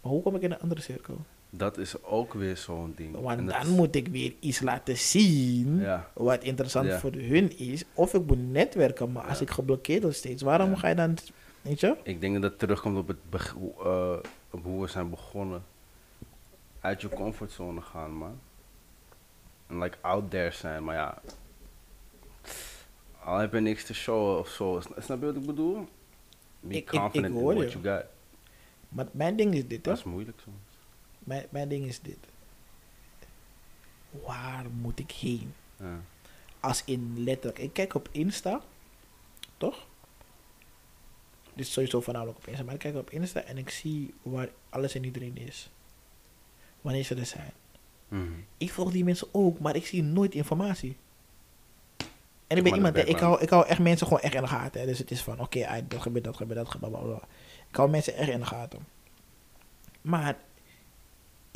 Maar hoe kom ik in een andere cirkel? Dat is ook weer zo'n ding. Want dan is- moet ik weer iets laten zien Ja. wat interessant Ja. voor hun is. Of ik moet netwerken, maar als ik geblokkeerd word steeds, waarom ga je dan, weet je? Ik denk dat het terugkomt op, het eh, op hoe we zijn begonnen. Uit je comfortzone gaan, man. En like out there zijn, maar ja. Al heb je niks te showen of zo. Sna- Snap je wat ik bedoel? Be Ik- ik- ik confident hoor in what je. you got. Maar mijn ding is dit, hè? Dat is moeilijk soms. Mijn, mijn ding is dit. Waar moet ik heen? Ja. Als in letterlijk. Ik kijk op Insta, toch? Dit is sowieso voornamelijk op Insta, maar ik kijk op Insta en ik zie waar alles en iedereen is. Wanneer ze er zijn. Mhm. Ik volg die mensen ook, maar ik zie nooit informatie. En ik ben iemand, ik hou, ik hou echt mensen gewoon echt in de gaten. Hè. Dus het is van, oké, uit dat gebeurt, dat gebeurt, dat gebeurt, bla. Ik hou mensen echt in de gaten. Maar,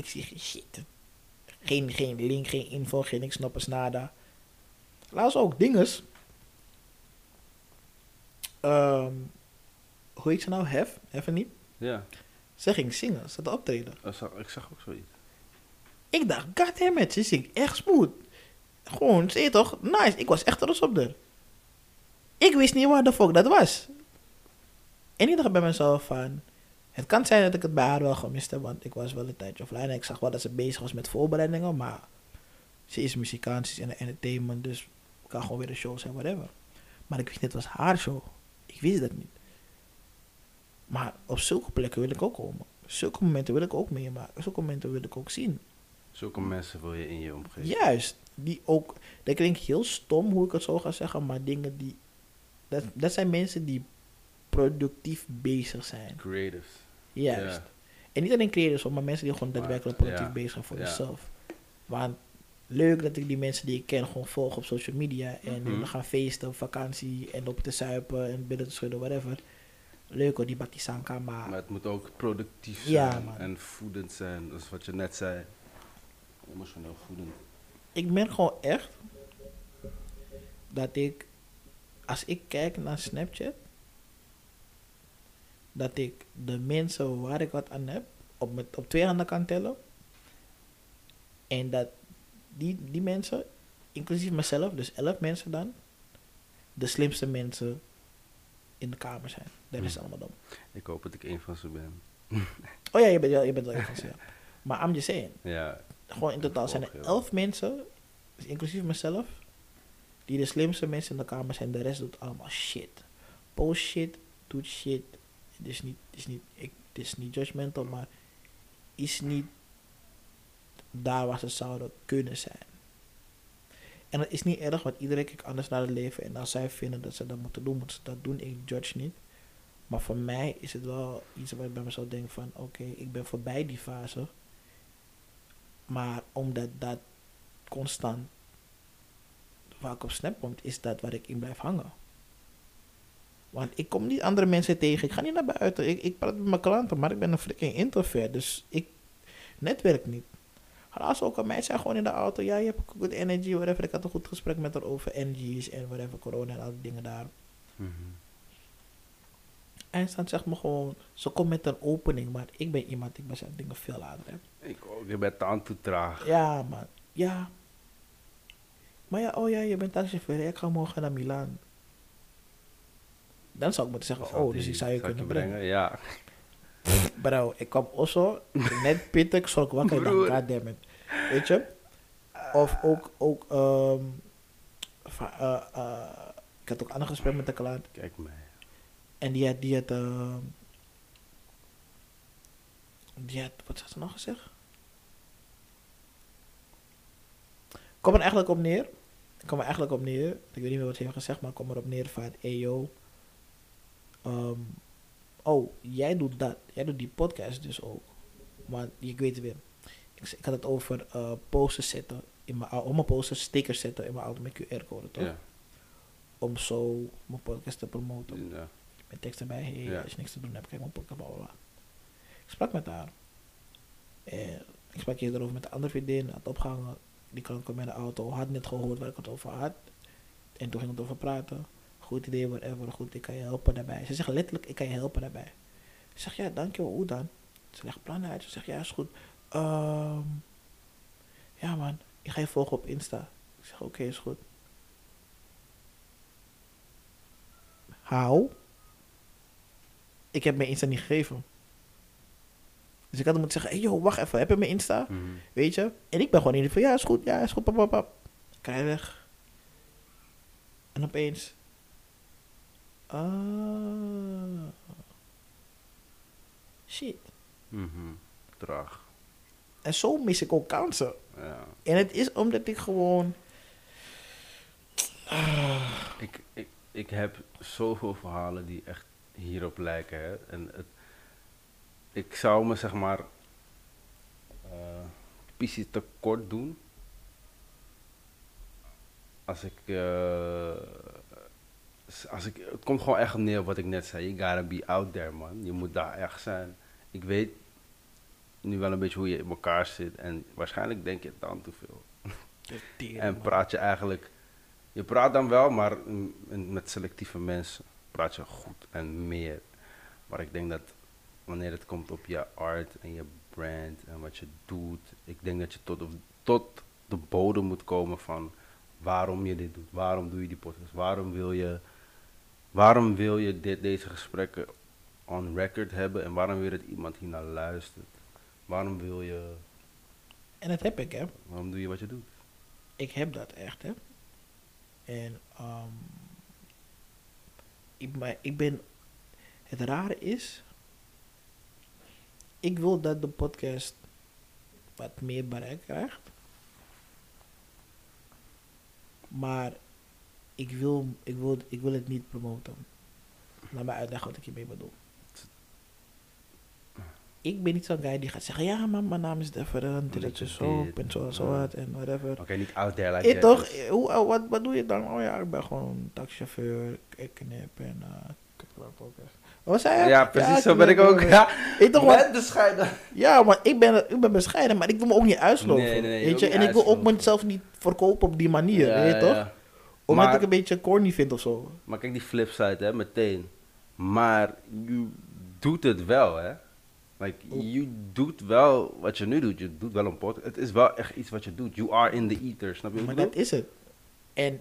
ik zie geen shit. Geen, geen link, geen info, geen niks, snappers, nada. Laatst ook dinges. Ehm, hoe heet ze nou? Hef? Even niet? Ja, Ze ging zingen, ze had optreden. dat zag- ik zag ook zoiets. Ik dacht, goddammit, ze zingt echt smooth. Gewoon, zie je toch? Nice, ik was echt trots op haar. Ik wist niet waar de fuck dat was. En ik dacht bij mezelf van... Het kan zijn dat ik het bij haar wel gemist heb, want ik was wel een tijdje offline. En ik zag wel dat ze bezig was met voorbereidingen, maar ze is muzikant, ze is in de entertainment, dus kan gewoon weer een show zijn, whatever. Maar ik wist het was haar show. Ik wist dat niet. Maar op zulke plekken wil ik ook komen. Zulke momenten wil ik ook meemaken. Zulke momenten wil ik ook zien. Zulke mensen wil je in je omgeving. Juist. Die ook, dat klinkt heel stom hoe ik het zo ga zeggen, maar dingen die. Dat, dat zijn mensen die productief bezig zijn. Creatives. Juist. Ja. En niet alleen creators, maar mensen die gewoon daadwerkelijk productief ja, bezig zijn voor zichzelf. Want leuk dat ik die mensen die ik ken gewoon volg op social media. En we gaan feesten, op vakantie en op te zuipen en binnen te schudden, whatever. Leuk hoor, die Baki Sanka, maar... Maar het moet ook productief zijn en voedend zijn. Dat is wat je net zei. Emotioneel voedend. ik merk gewoon echt dat ik, als ik kijk naar Snapchat, dat ik de mensen waar ik wat aan heb, op, met, op twee handen kan tellen. En dat die, die mensen, inclusief mezelf, dus elf mensen dan, de slimste mensen in de kamer zijn. Dat is Hm. allemaal dom. Ik hoop dat ik een van ze ben. Oh ja, je bent wel, je bent wel even ja. Maar I'm just saying, Ja, gewoon in totaal zijn er elf mensen, dus inclusief mezelf, die de slimste mensen in de kamer zijn. De rest doet allemaal shit. Post shit, doet shit. Het is niet, het is niet, ik, het is niet judgmental, maar is niet daar waar ze zouden kunnen zijn. En dat is niet erg, want iedereen kijkt anders naar het leven. En als zij vinden dat ze dat moeten doen, moeten ze dat doen. Ik judge niet. Maar voor mij is het wel iets waar ik bij mezelf denk van... Oké, ik ben voorbij die fase. Maar omdat dat constant... Waar ik op snap komt, is dat waar ik in blijf hangen. Want ik kom niet andere mensen tegen. Ik ga niet naar buiten. Ik, ik praat met mijn klanten, maar ik ben een freaking introvert. Dus ik netwerk niet. Helaas ook aan mij zijn gewoon in de auto. Ja, je hebt good energy, whatever. Ik had een goed gesprek met haar over energies en whatever, corona en al die dingen daar. Mhm. Eindstand zegt me gewoon, ze komt met een opening, maar ik ben iemand, ik ben zijn dingen veel later heb. Ik ook. Je bent aan toe traag. Ja, man. Ja. Maar ja, oh ja, je bent taxichauffeur. Ik ga morgen naar Milaan. Dan zou ik moeten zeggen, oh, dus ik zou je kunnen brengen. Ja. Bro, ik kwam also, net pitten, ik schrok wakker Broer. goddammit. Weet je? Of ook, ook, ehm, va- eh, eh, ik had ook een ander gesprek met de klant. Kijk mij. En die had, die had, ehm, die had, wat had ze nog gezegd? Kom er eigenlijk op neer. Ik kom er eigenlijk op neer. Ik weet niet meer wat ze heeft gezegd, maar ik kom erop neer van, hey yo. Ehm, oh, jij doet dat. Jij doet die podcast dus ook. Maar ik weet het weer. Ik, ik had het over eh posters zetten. In mijn, om mijn posters stickers zetten in mijn auto met QR-code, toch? Ja. Om zo mijn podcast te promoten ja. met tekst erbij. Hey, Ja. als je niks te doen hebt, kijk mijn podcast, bla. Ik sprak met haar. En ik sprak hier erover met een andere vriendin, had opgehangen. Die klant kwam in de auto, had net gehoord waar ik het over had. En toen ging het over praten. Goed idee, whatever, goed, ik kan je helpen daarbij. Ze zegt letterlijk, ik kan je helpen daarbij. Ik zeg, ja, dankjewel, hoe dan? Ze legt plannen uit, ze zegt, ja, is goed. Ehm, ja man, ik ga je volgen op Insta. Ik zeg, oké, is goed. How? Ik heb mijn Insta niet gegeven. Dus ik had hem moeten zeggen, hey joh, wacht even, heb je mijn Insta? Mhm. Weet je? En ik ben gewoon in van, ja, is goed, ja, is goed, pap, pap, pap. Ik rij weg. En opeens... Ah. Shit. Mhm. Traag. En zo mis ik ook kansen. Ja. En het is omdat ik gewoon... Ik, ik, ik heb zoveel verhalen die echt hierop lijken. Hè? En het, ik zou me zeg maar eh pissie tekort doen. Als ik, eh, als ik. Het komt gewoon echt neer op wat ik net zei. You gotta be out there, man. Je moet daar echt zijn. Ik weet nu wel een beetje hoe je in elkaar zit. En waarschijnlijk denk je dan te veel. En praat je eigenlijk. Je praat dan wel, maar met selectieve mensen praat je goed en meer. Maar ik denk dat wanneer het komt op je art en je brand en wat je doet, ik denk dat je tot, of- tot de bodem moet komen van waarom je dit doet. Waarom doe je die podcast? Waarom wil je, waarom wil je dit, deze gesprekken on record hebben en waarom wil je dat iemand hiernaar luistert? Waarom wil je, En dat heb ik, hè. waarom doe je wat je doet? Ik heb dat echt, hè. En ehm ik, maar ik ben... Het rare is... Ik wil dat de podcast wat meer bereik krijgt. Maar ik wil, ik wil, ik wil het niet promoten. Laat me uitleggen wat ik hiermee bedoel. Ik ben niet zo'n guy die gaat zeggen... Ja, man, mijn naam is different. Dit is zo. en zo en zo wat. En whatever. Oké, niet out there like Eh, that, toch? dus- Eh, Hoe, eh, wat, wat doe je dan? Oh ja, ik ben gewoon taxichauffeur. Ik knip en... eh ik podcast. Wat zei je? Ja, precies, zo ben ik ook. Ja, toch wat? met bescheiden. Ja, maar ik ben, ik ben bescheiden, maar ik wil me ook niet uitsloven. Nee, nee, nee, weet ook je? En ik wil ook mezelf niet verkopen op die manier, Ja, weet je toch? Omdat Maar- ik een beetje corny vind of zo. Maar kijk die flipside, hè, meteen. Maar je doet het wel, hè. Like, je doet wel wat je nu doet. Je doet wel een podcast. Het is wel echt iets wat je doet. You are in the ether, snap je Maar dat is het. En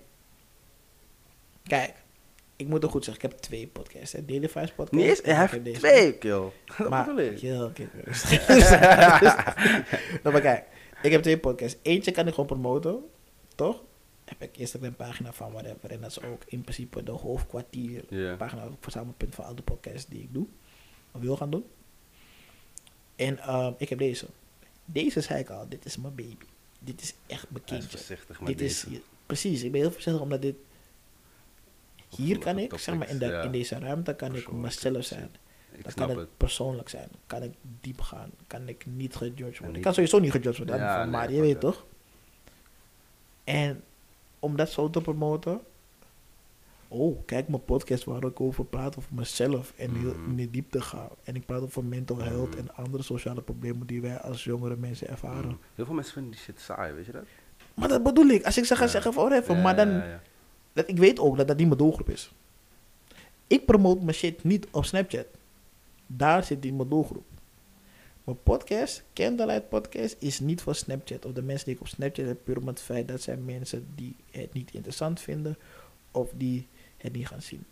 kijk, ik moet er goed zeggen, ik heb twee podcasts. Hè. Daily podcast. En hij ik heb heeft deze. twee, kill. Dat Maar, bedoel ik. kill, kill, rustig. nou, maar kijk, ik heb twee podcasts. Eentje kan ik gewoon promoten, toch? Heb ik Instagram pagina van whatever. En dat is ook in principe de hoofdkwartier Ja. pagina, verzamelpunt van al de podcasts die ik doe. Of wil gaan doen. En ehm, ik heb deze. Deze zei ik al, dit is mijn baby. Dit is echt mijn kindje. voorzichtig Dit deze. is, precies, ik ben heel voorzichtig omdat dit... Hier kan ik, zeg maar, in, de, topics, ja. in deze ruimte kan ik mezelf zijn. Ik Dan kan het, het. persoonlijk zijn. Kan ik diep gaan. Kan ik niet gejudged worden. niet- Ik kan sowieso niet gejudged worden. Ja, nee, maar je weet toch? En om dat zo te promoten. Oh, kijk mijn podcast waar ik over praat over mezelf. En heel Mhm. in de diepte ga. En ik praat over mental health Mhm. en andere sociale problemen die wij als jongere mensen ervaren. Mm. Heel veel mensen vinden die shit saai, weet je dat? Maar dat bedoel ik. Als ik zeg, ga Ja. zeggen van whatever. Ja, maar dan, ja, dat, ik weet ook dat dat niet mijn doelgroep is. Ik promote mijn shit niet op Snapchat. Daar zit die mijn doelgroep. Mijn podcast, Candlelight Podcast, is niet voor Snapchat. Of de mensen die ik op Snapchat heb, puur om het feit dat zijn mensen die het niet interessant vinden. Of die het niet gaan zien.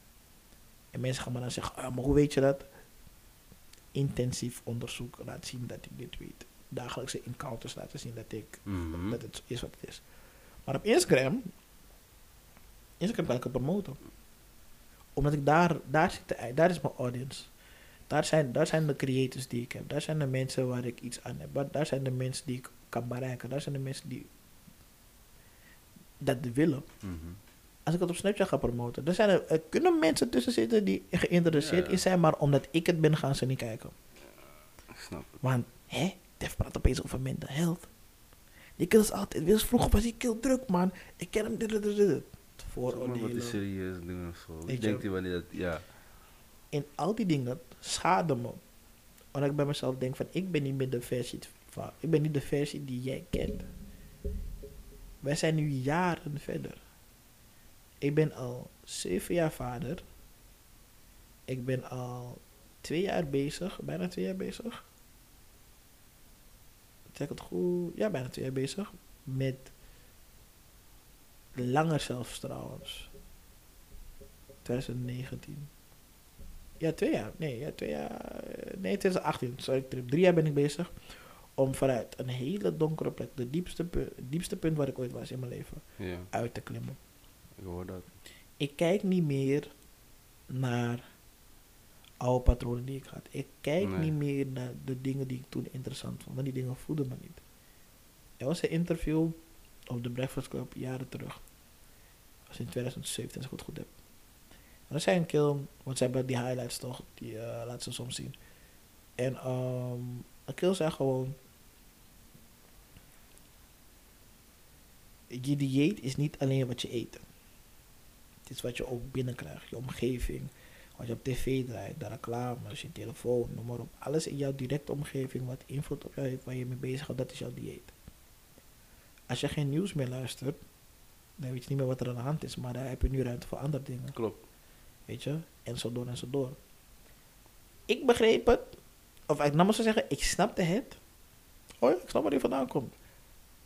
En mensen gaan me dan zeggen, ah, maar hoe weet je dat? Intensief onderzoek laat zien dat ik dit weet. Dagelijkse encounters laten zien dat ik Mhm. dat het is wat het is. Maar op Instagram, Instagram kan ik het promoten. Omdat ik daar, daar zit, de, daar is mijn audience. Daar zijn, daar zijn de creators die ik heb. Daar zijn de mensen waar ik iets aan heb. Daar- Daar zijn de mensen die ik kan bereiken. Daar zijn de mensen die dat willen. Mhm. Als ik het op Snapchat ga promoten, dan zijn er, er kunnen mensen tussen zitten die geïnteresseerd Ja. in zijn, maar omdat ik het ben, gaan ze niet kijken. Ik snap het. Want, hè, Def praat opeens over mental health. Die kill is altijd, wist vroeger was die kill druk, man. Ik ken hem, dit, dit, dit, maar wat Vooroordelen. die serieus doen of zo. Ik denk die wanneer dat, ja. En al die dingen schaden me. Omdat ik bij mezelf denk van, ik ben niet meer de versie van, ik ben niet de versie die jij kent. Wij zijn nu jaren verder. Ik ben al zeven jaar vader. Ik ben al twee jaar bezig, bijna twee jaar bezig. Zeg het goed? Ja, bijna twee jaar bezig. Met langer zelfs trouwens. 2019. Ja, twee jaar. Nee, ja, twee jaar. eh, Nee, 2018. Sorry, trip. drie jaar ben ik bezig. Om vanuit een hele donkere plek, de diepste, pu- diepste punt waar ik ooit was in mijn leven, Ja, uit te klimmen. ik hoor dat. Ik kijk niet meer naar oude patronen die ik had. Ik kijk Nee. niet meer naar de dingen die ik toen interessant vond. Want die dingen voelden me niet. Er was een interview op de Breakfast Club jaren terug. Dat was in 2017, als ik het goed heb. Zei een kill, want ze hebben die highlights toch, die eh laten ze soms zien. En ehm een kill zei gewoon... Je dieet is niet alleen wat je eet. Het is wat je ook binnenkrijgt. Je omgeving, wat je op tv draait, de reclames, je telefoon, noem maar op. Alles in jouw directe omgeving wat invloed op jou heeft, waar je mee bezig gaat, dat is jouw dieet. Als je geen nieuws meer luistert, dan weet je niet meer wat er aan de hand is, maar daar heb je nu ruimte voor andere dingen. Klopt. Weet je? En zo door en zo door. Ik begreep het. Of ik nam maar zo zeggen, ik snapte het. Oh ja, ik snap waar die vandaan komt.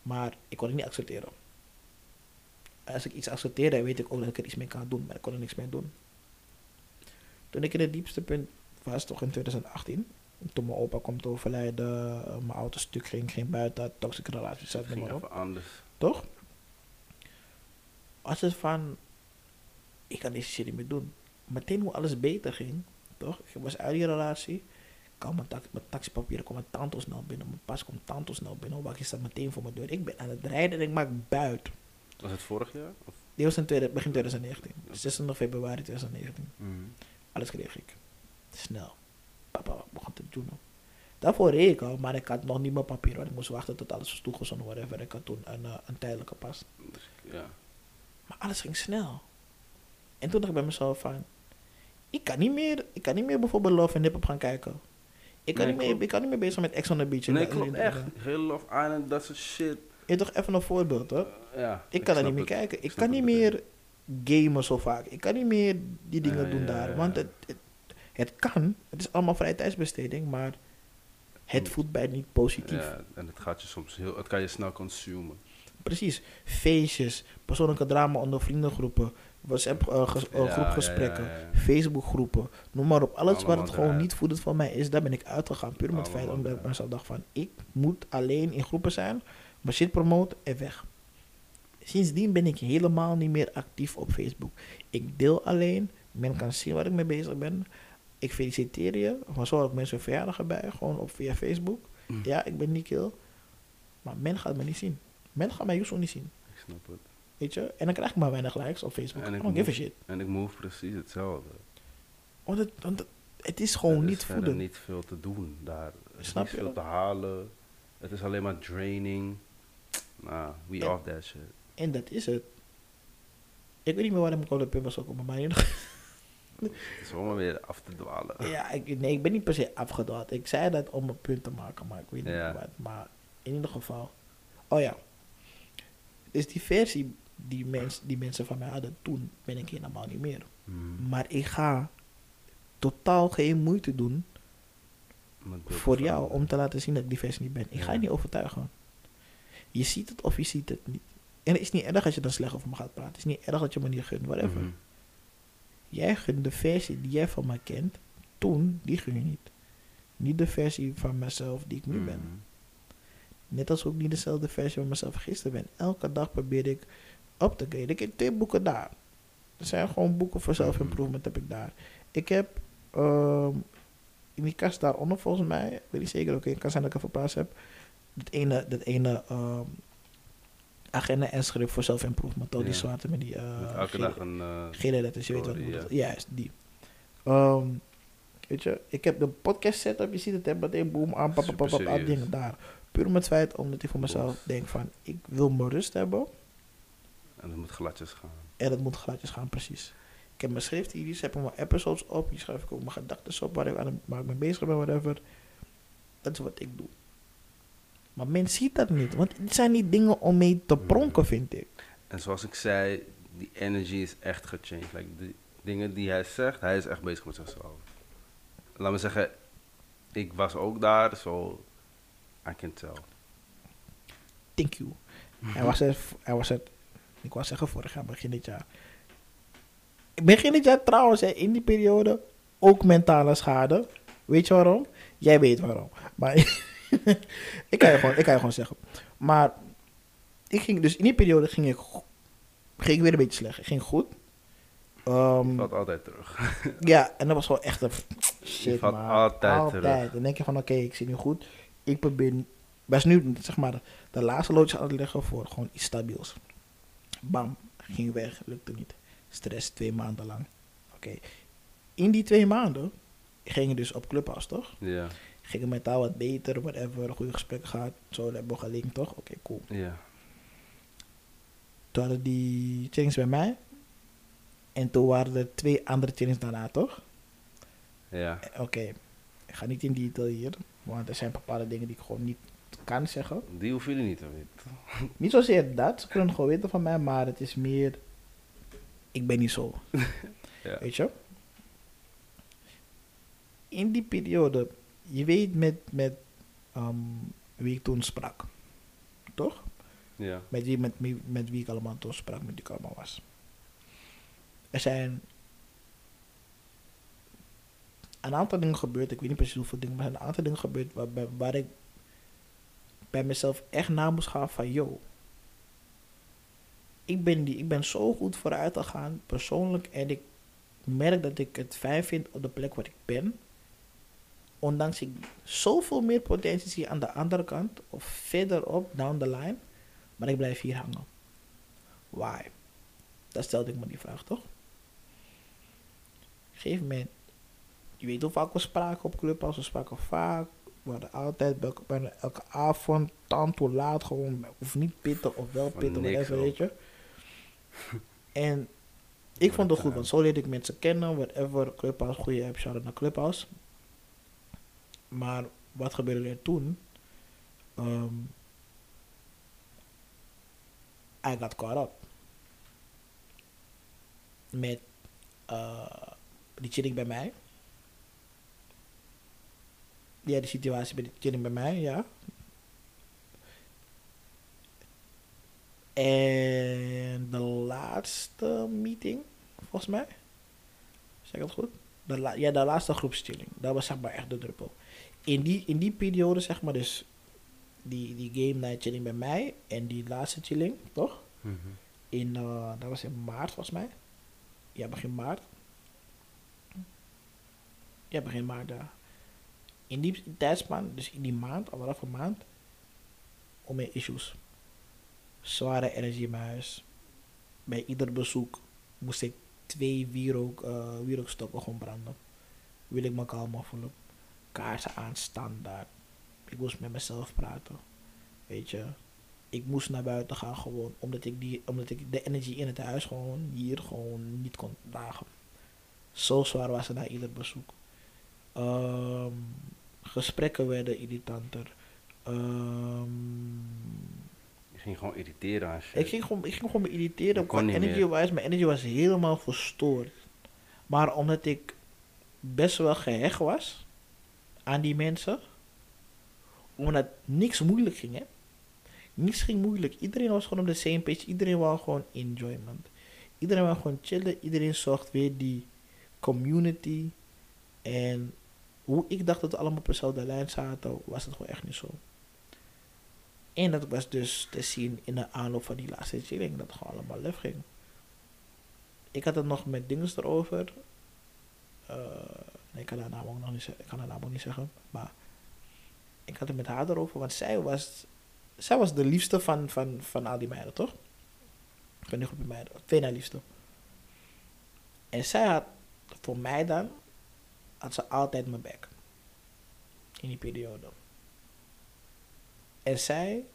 Maar ik kon het niet accepteren. Als ik iets accepteerde, weet ik ook dat ik er iets mee kan doen. Maar ik kon er niks mee doen. Toen ik in het diepste punt was toch in 2018. Toen mijn opa komt overlijden, mijn auto stuk ging, geen buiten, toxische relatie zat, ging maar op. anders. Toch? Als het van, ik kan deze shit niet meer doen. Meteen hoe alles beter ging, toch? Ik was uit die relatie. Ik kwam mijn, tax, mijn taxipapieren, mijn tante snel binnen. Mijn pas komt tante snel binnen. Mijn bakje staat meteen voor mijn deur. Ik ben aan het rijden en ik maak buit. Was het vorig jaar? Of? Dit was in tweede, begin 2019. 26 februari 2019. Mhm. Alles kreeg ik. Snel. Papa begon te doen. Daarvoor reed ik al, maar ik had nog niet mijn papier. Want ik moest wachten tot alles was toegezonden, whatever. Ik had toen een, eh, een tijdelijke pas. Ja. Maar alles ging snel. En toen dacht ik bij mezelf van... Ik kan niet meer, ik kan niet meer bijvoorbeeld Love and Hip Hop gaan kijken. Ik kan, Nee, niet meer, ik kan niet meer bezig met Ex on the Beach. Nee, klopt echt. Heel Love Island, dat soort shit. Je toch even een voorbeeld, hoor. Ja. Ik kan er niet meer het. kijken. Ik kan niet meer gamen zo vaak. Ik kan niet meer die dingen doen ja, daar. ja, Want het, het, het kan. Het is allemaal vrije tijdsbesteding. Maar het voelt bij niet positief. Ja, en het gaat je soms heel, het kan je snel consumen. Precies. Feestjes. Persoonlijke drama onder vriendengroepen. WhatsApp eh, ges- Ja, groepgesprekken. ja. Facebookgroepen. Noem maar op. Alles wat het gewoon niet voedend voor mij is. Daar ben ik uitgegaan. Puur met het feit omdat ik mezelf dacht van... Ik moet alleen in groepen zijn. Mijn shit promoten en weg. Sindsdien ben ik helemaal niet meer actief op Facebook. Ik deel alleen. Men kan zien waar ik mee bezig ben. Ik feliciteer je. Maar zo ook mensen verjaardagen bij. Gewoon op via Facebook. Mm. Ja, ik ben Nikhil. Maar men gaat me niet zien. Men gaat mij Yusuf niet zien. Ik snap het. Weet je? En dan krijg ik maar weinig likes op Facebook. En I ik don't give a shit. En ik move precies hetzelfde. Want het, want het, het is gewoon er is niet voeden. niet veel te doen daar. Er is Snap niet je? veel te halen. Het is alleen maar draining. Nah, we Ja. off that shit. En dat is het. Ik weet niet meer waarom ik op de punt was gekomen, maar Het is gewoon weer af te dwalen. Ja, ik, nee, ik ben niet per se afgedwaald. Ik zei dat om een punt te maken, maar ik weet niet Ja. wat. Maar in ieder geval. Oh ja. Dus die versie die, mens, die mensen van mij hadden toen, ben ik helemaal niet meer. Mhm. Maar ik ga totaal geen moeite doen voor jou om te laten zien dat ik die versie niet ben. Ik ga je niet overtuigen. Je ziet het of je ziet het niet. En het is niet erg als je dan slecht over me gaat praten. Het is niet erg dat je me niet gunt, whatever. Mhm. Jij gunt de versie die jij van me kent, toen, die gun je niet. Niet de versie van mezelf die ik nu ben. Mhm. Net als ook niet dezelfde versie van mezelf gisteren ben. Elke dag probeer ik op te graden. Ik heb twee boeken daar. Er zijn gewoon boeken voor self-improvement heb ik daar. Ik heb ehm, in die kast daaronder volgens mij, ik weet niet zeker, oké, het kan zijn dat ik even plaats heb. Dat ene, dat ene ehm, agenda en schrift voor self-improvement. Al die Ja. zwarte met die Met elke gele- dag een... eh, Gele letters, je weet wat ja. Juist, die. Ehm, weet je, ik heb de podcast setup, je ziet het, meteen boom, aan, pap, pap, pap, Super pap, serieus. dingen daar. Puur om het feit omdat ik voor mezelf denk van, ik wil mijn rust hebben en het moet gladjes gaan. en het moet gladjes gaan, precies. Ik heb mijn schrift hier, heb ik mijn episodes op, hier schrijf ik ook mijn gedachten op, waar ik, aan, waar ik mee bezig ben, whatever. Dat is wat ik doe. Maar men ziet dat niet, want het zijn niet dingen om mee te pronken, vind ik. En zoals ik zei, die energy is echt gechanged. Like, de dingen die hij zegt, hij is echt bezig met zichzelf. Laat me zeggen, ik was ook daar, zo I can tell. Thank you. Hij was er, hij was er, ik wou zeggen vorig jaar, begin dit jaar. Begin dit jaar trouwens, hè, in die periode, ook mentale schade. Weet je waarom? Jij weet waarom. Maar ik, kan je gewoon, ik kan je gewoon zeggen. Maar ik ging, dus in die periode ging ik, ging ik weer een beetje slecht. Het ging goed. Ehm, Valt altijd terug. ja, en dat was wel echt een shit, valt man. altijd terug. Dan denk je van, oké, ik zit nu goed. Ik probeer, best nu, zeg maar, de laatste loodjes aan het leggen voor gewoon iets stabiels. Bam, ging weg, lukte niet. Stress twee maanden lang. Oké. In die twee maanden ging je dus op Clubhouse, toch? Ja, Ging het mentaal wat beter, whatever, goede gesprekken gehad. Zo hebben we gelinkt, toch? Oké, cool. ja. Toen hadden die challenge bij mij. En toen waren er twee andere challenges daarna, toch? Ja, Oké, ik ga niet in detail hier, want er zijn bepaalde dingen die ik gewoon niet kan zeggen. die hoeven jullie niet te weten. Niet zozeer dat, ze kunnen het gewoon weten van mij, maar het is meer, ik ben niet zo, Ja. weet je. In die periode, je weet met, met ehm, wie ik toen sprak, toch? Ja, Met wie, met, wie- met wie ik allemaal toen sprak, met wie ik allemaal was. Er zijn een aantal dingen gebeurd. Ik weet niet precies hoeveel dingen, maar er zijn een aantal dingen gebeurd waar, waar, waar ik bij mezelf echt na moest gaan van, yo, ik ben, die, ik ben zo goed vooruit gegaan, persoonlijk, en ik merk dat ik het fijn vind op de plek waar ik ben. Ondanks ik zoveel meer potentie zie aan de andere kant, of verderop, down the line, maar ik blijf hier hangen. Why? Dat stelde ik me die vraag, toch? Gegeven moment, je weet hoe vaak we spraken op Clubhouse, we spraken vaak, we hadden altijd, bijna- elke avond, tant hoe laat, gewoon, of niet pitten of wel niks whatever, weet je. En ik vond het goed, want zo leerde ik mensen kennen, whatever, Clubhouse, goede app, shout out naar Clubhouse. Maar wat gebeurde er toen? Ehm I got caught up. Met eh, die chilling bij mij. Ja, die situatie bij chilling bij mij, ja. En de laatste meeting, volgens mij. Zeg ik dat goed? De la- ja, de laatste groepschilling. Dat was zeg maar echt de druppel. In die, in die periode, zeg maar, dus die, die game night chilling bij mij en die laatste chilling, toch? Mhm. In, eh, dat was in maart volgens mij. Ja, begin maart. Ja, begin maart, ja. In die tijdspan, dus in die maand, anderhalve maand, om mijn issues. Zware energie in mijn huis. Bij ieder bezoek moest ik twee wierook, eh wierookstokken gewoon branden. Wil ik me kalm voelen. Kaarsen aan, standaard. Ik moest met mezelf praten. Weet je, ik moest naar buiten gaan gewoon omdat ik, die, omdat ik de energie in het huis gewoon hier gewoon niet kon dragen. Zo zwaar was het na ieder bezoek. Ehm, gesprekken werden irritanter. Ehm, Je ging gewoon irriteren aan shit. ik, ging gewoon, ik ging gewoon me irriteren. Je Qua niet energy meer. wise, mijn energy was helemaal verstoord. Maar omdat ik best wel gehecht was aan die mensen, omdat niks moeilijk ging, hè. Niks ging moeilijk. Iedereen was gewoon op de same page. Iedereen wou gewoon enjoyment. Iedereen wou gewoon chillen. Iedereen zocht weer die community. En hoe ik dacht dat we allemaal op dezelfde lijn zaten, was het gewoon echt niet zo. En dat was dus te zien in de aanloop van die laatste chilling, dat het gewoon allemaal lef ging. Ik had het nog met dingen erover. Eh, ik kan haar naam ook nog niet. Ik kan haar naam ook niet zeggen. Maar ik had het met haar erover, want zij was, zij was de liefste van, van, van al die meiden, toch? Van die groep meiden. Twee na liefste. En zij had, voor mij dan, had ze altijd mijn bek. In die periode. En zij,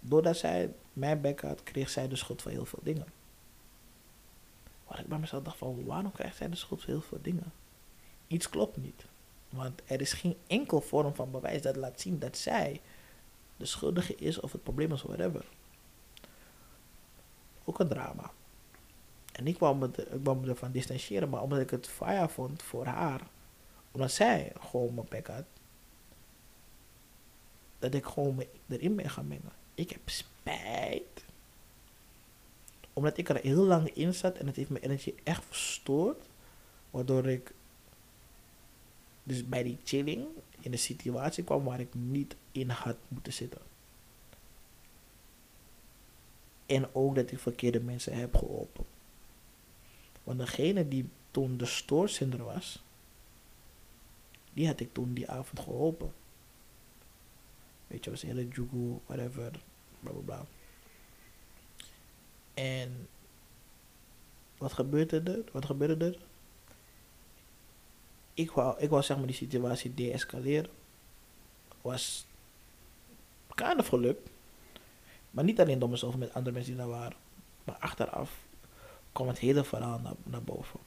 doordat zij mijn bek had, kreeg zij de schuld van heel veel dingen. Waar ik bij mezelf dacht van, waarom krijgt zij de schuld van heel veel dingen? Iets klopt niet. Want er is geen enkel vorm van bewijs dat laat zien dat zij de schuldige is of het probleem is, whatever. Ook een drama. En ik wou me, ik wou me ervan distancieren, maar omdat ik het fire vond voor haar, omdat zij gewoon mijn bek had, dat ik gewoon me erin ben gaan mengen. Ik heb spijt. Omdat ik er heel lang in zat en het heeft mijn energie echt verstoord. Waardoor ik dus bij die chilling in een situatie kwam waar ik niet in had moeten zitten. En ook dat ik verkeerde mensen heb geholpen. Want degene die toen de stoorzender was, die had ik toen die avond geholpen. Weet je, was een hele jugu, whatever, bla bla bla. En wat gebeurde er? Wat gebeurde er? Ik wou, ik wou zeg maar die situatie deescaleren. Was kind of gelukt. Maar niet alleen door mezelf, met andere mensen die daar waren. Maar achteraf kwam het hele verhaal naar, naar boven.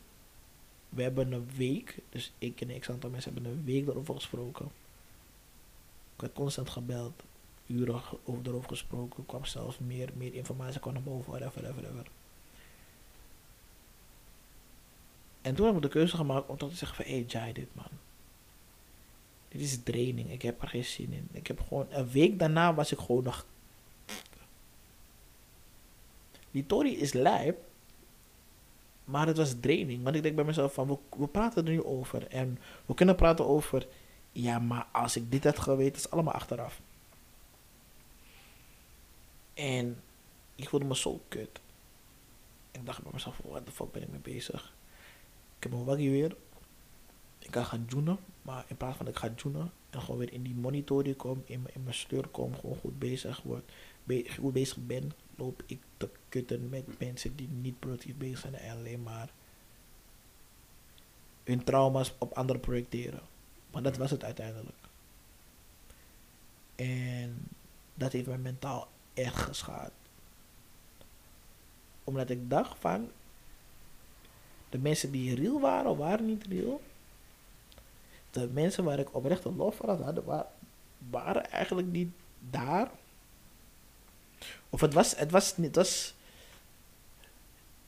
We hebben een week, dus ik en een x-aantal mensen hebben een week erover gesproken. Ik had constant gebeld, uren over erover gesproken, kwam zelfs meer, meer informatie kwam naar boven, whatever, whatever. En toen heb ik de keuze gemaakt om toch te zeggen van, hé hey, dit man. Dit is training, ik heb er geen zin in. Ik heb gewoon, een week daarna was ik gewoon nog... Die Tory is lijp, Maar het was draining. Want ik denk bij mezelf van, we, we praten er nu over. En we kunnen praten over, ja, maar als ik dit had geweten, is allemaal achteraf. En ik voelde me zo kut. Ik dacht bij mezelf, wat de fuck ben ik mee bezig? Ik heb mijn waggie weer. Ik kan gaan joenen. Maar in plaats van ik ga joenen en gewoon weer in die monitoring kom, in, in mijn sleur kom, gewoon goed bezig word, be- goed bezig ben, loop ik te kutten met mensen die niet productief bezig zijn en alleen maar hun trauma's op anderen projecteren. Maar dat was het uiteindelijk. En dat heeft mij mentaal echt geschaad. Omdat ik dacht van, de mensen die real waren, waren niet real. De mensen waar ik oprecht een lof voor had, waren eigenlijk niet daar. Of het was, het was, niet- het was,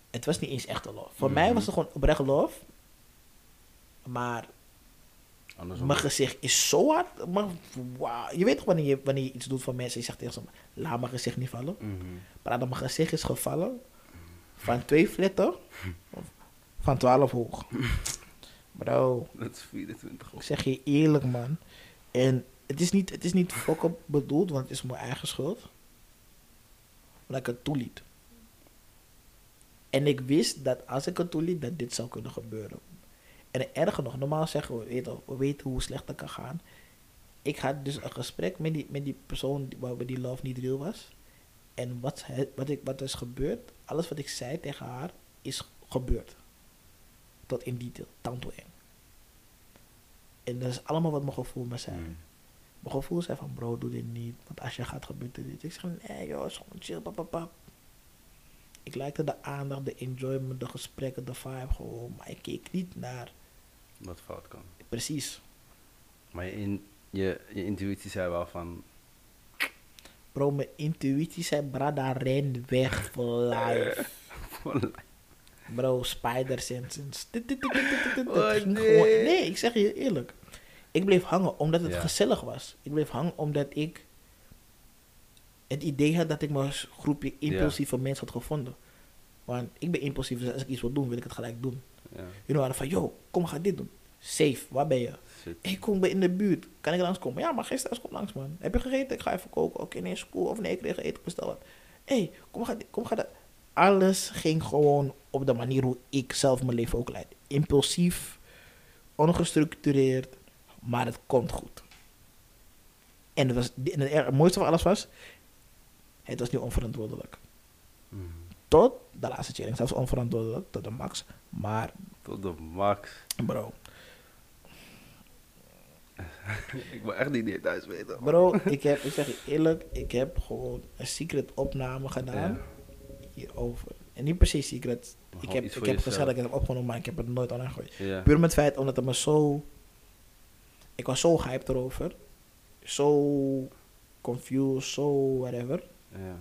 het was niet eens echt een lof. Voor mij was het gewoon oprecht lof. Maar Andersom. mijn gezicht is zo hard. Maar, wauw. Je weet toch wanneer je, wanneer je iets doet van mensen. Je zegt tegen ze, laat mijn gezicht niet vallen. Mhm. Maar dat mijn gezicht is gevallen. Van twee flitten. Van 12 hoog. Bro, Dat is 24 ik op. zeg je eerlijk man. En het is niet, het is niet fokken bedoeld, want het is mijn eigen schuld. Omdat ik het toeliet. En ik wist dat als ik het toeliet, dat dit zou kunnen gebeuren. En erger nog, normaal zeggen we, weet je, we weten hoe slecht het kan gaan. Ik had dus een gesprek met die, met die persoon waarbij die love niet real was. En wat, wat, ik, wat is gebeurd, alles wat ik zei tegen haar, is gebeurd. Tot in detail, down to end. En dat is allemaal wat mijn gevoel me zei. Mm. Mijn gevoel zei van, bro, doe dit niet. Want als je gaat, gebeurt er dit. Ik zeg, nee joh, is gewoon chill, papapap. Ik likte de aandacht, de enjoyment, de gesprekken, de vibe gewoon. Maar ik keek niet naar, Wat fout kan. precies. Maar je, in, je, je intuïtie zei wel van... Bro, mijn intuïtie zei, brada, ren weg voor life. Bro, spider senses. Oh, nee, ik zeg je eerlijk. Ik bleef hangen omdat het Ja. gezellig was. Ik bleef hangen omdat ik het idee had dat ik mijn groepje impulsieve mensen had gevonden. Want ik ben impulsief, dus als ik iets wil doen, wil ik het gelijk doen. ja, waren van, yo, kom, gaan dit doen. Safe, waar ben je? shit. Ik kom bij in de buurt. Kan ik langskomen? Ja, maar gisteren kom langs, man. Heb je gegeten? Ik ga even koken. Oké, nee, is cool. Of nee, ik kreeg eten, ik bestel wat. Hé, hey, kom, ga, kom, ga dat. Alles ging gewoon op de manier hoe ik zelf mijn leven ook leid. Impulsief, ongestructureerd, maar het komt goed. En het, was, en het, mooiste van alles was, het was niet onverantwoordelijk. Mhm. Tot de laatste chilling, zelfs onverantwoordelijk, tot de max. Maar, Tot de max. bro, ik wil echt niet meer thuis weten. Bro, ik heb, ik zeg je eerlijk, ik heb gewoon een secret opname gedaan Ja. hierover. En niet precies secret. Maar Ik heb, ik heb jezelf. gezegd dat ik het heb opgenomen, maar ik heb het nooit online gegooid. Ja. Puur met het feit omdat het me zo... Ik was zo hyped erover. Zo confused, zo whatever. ja.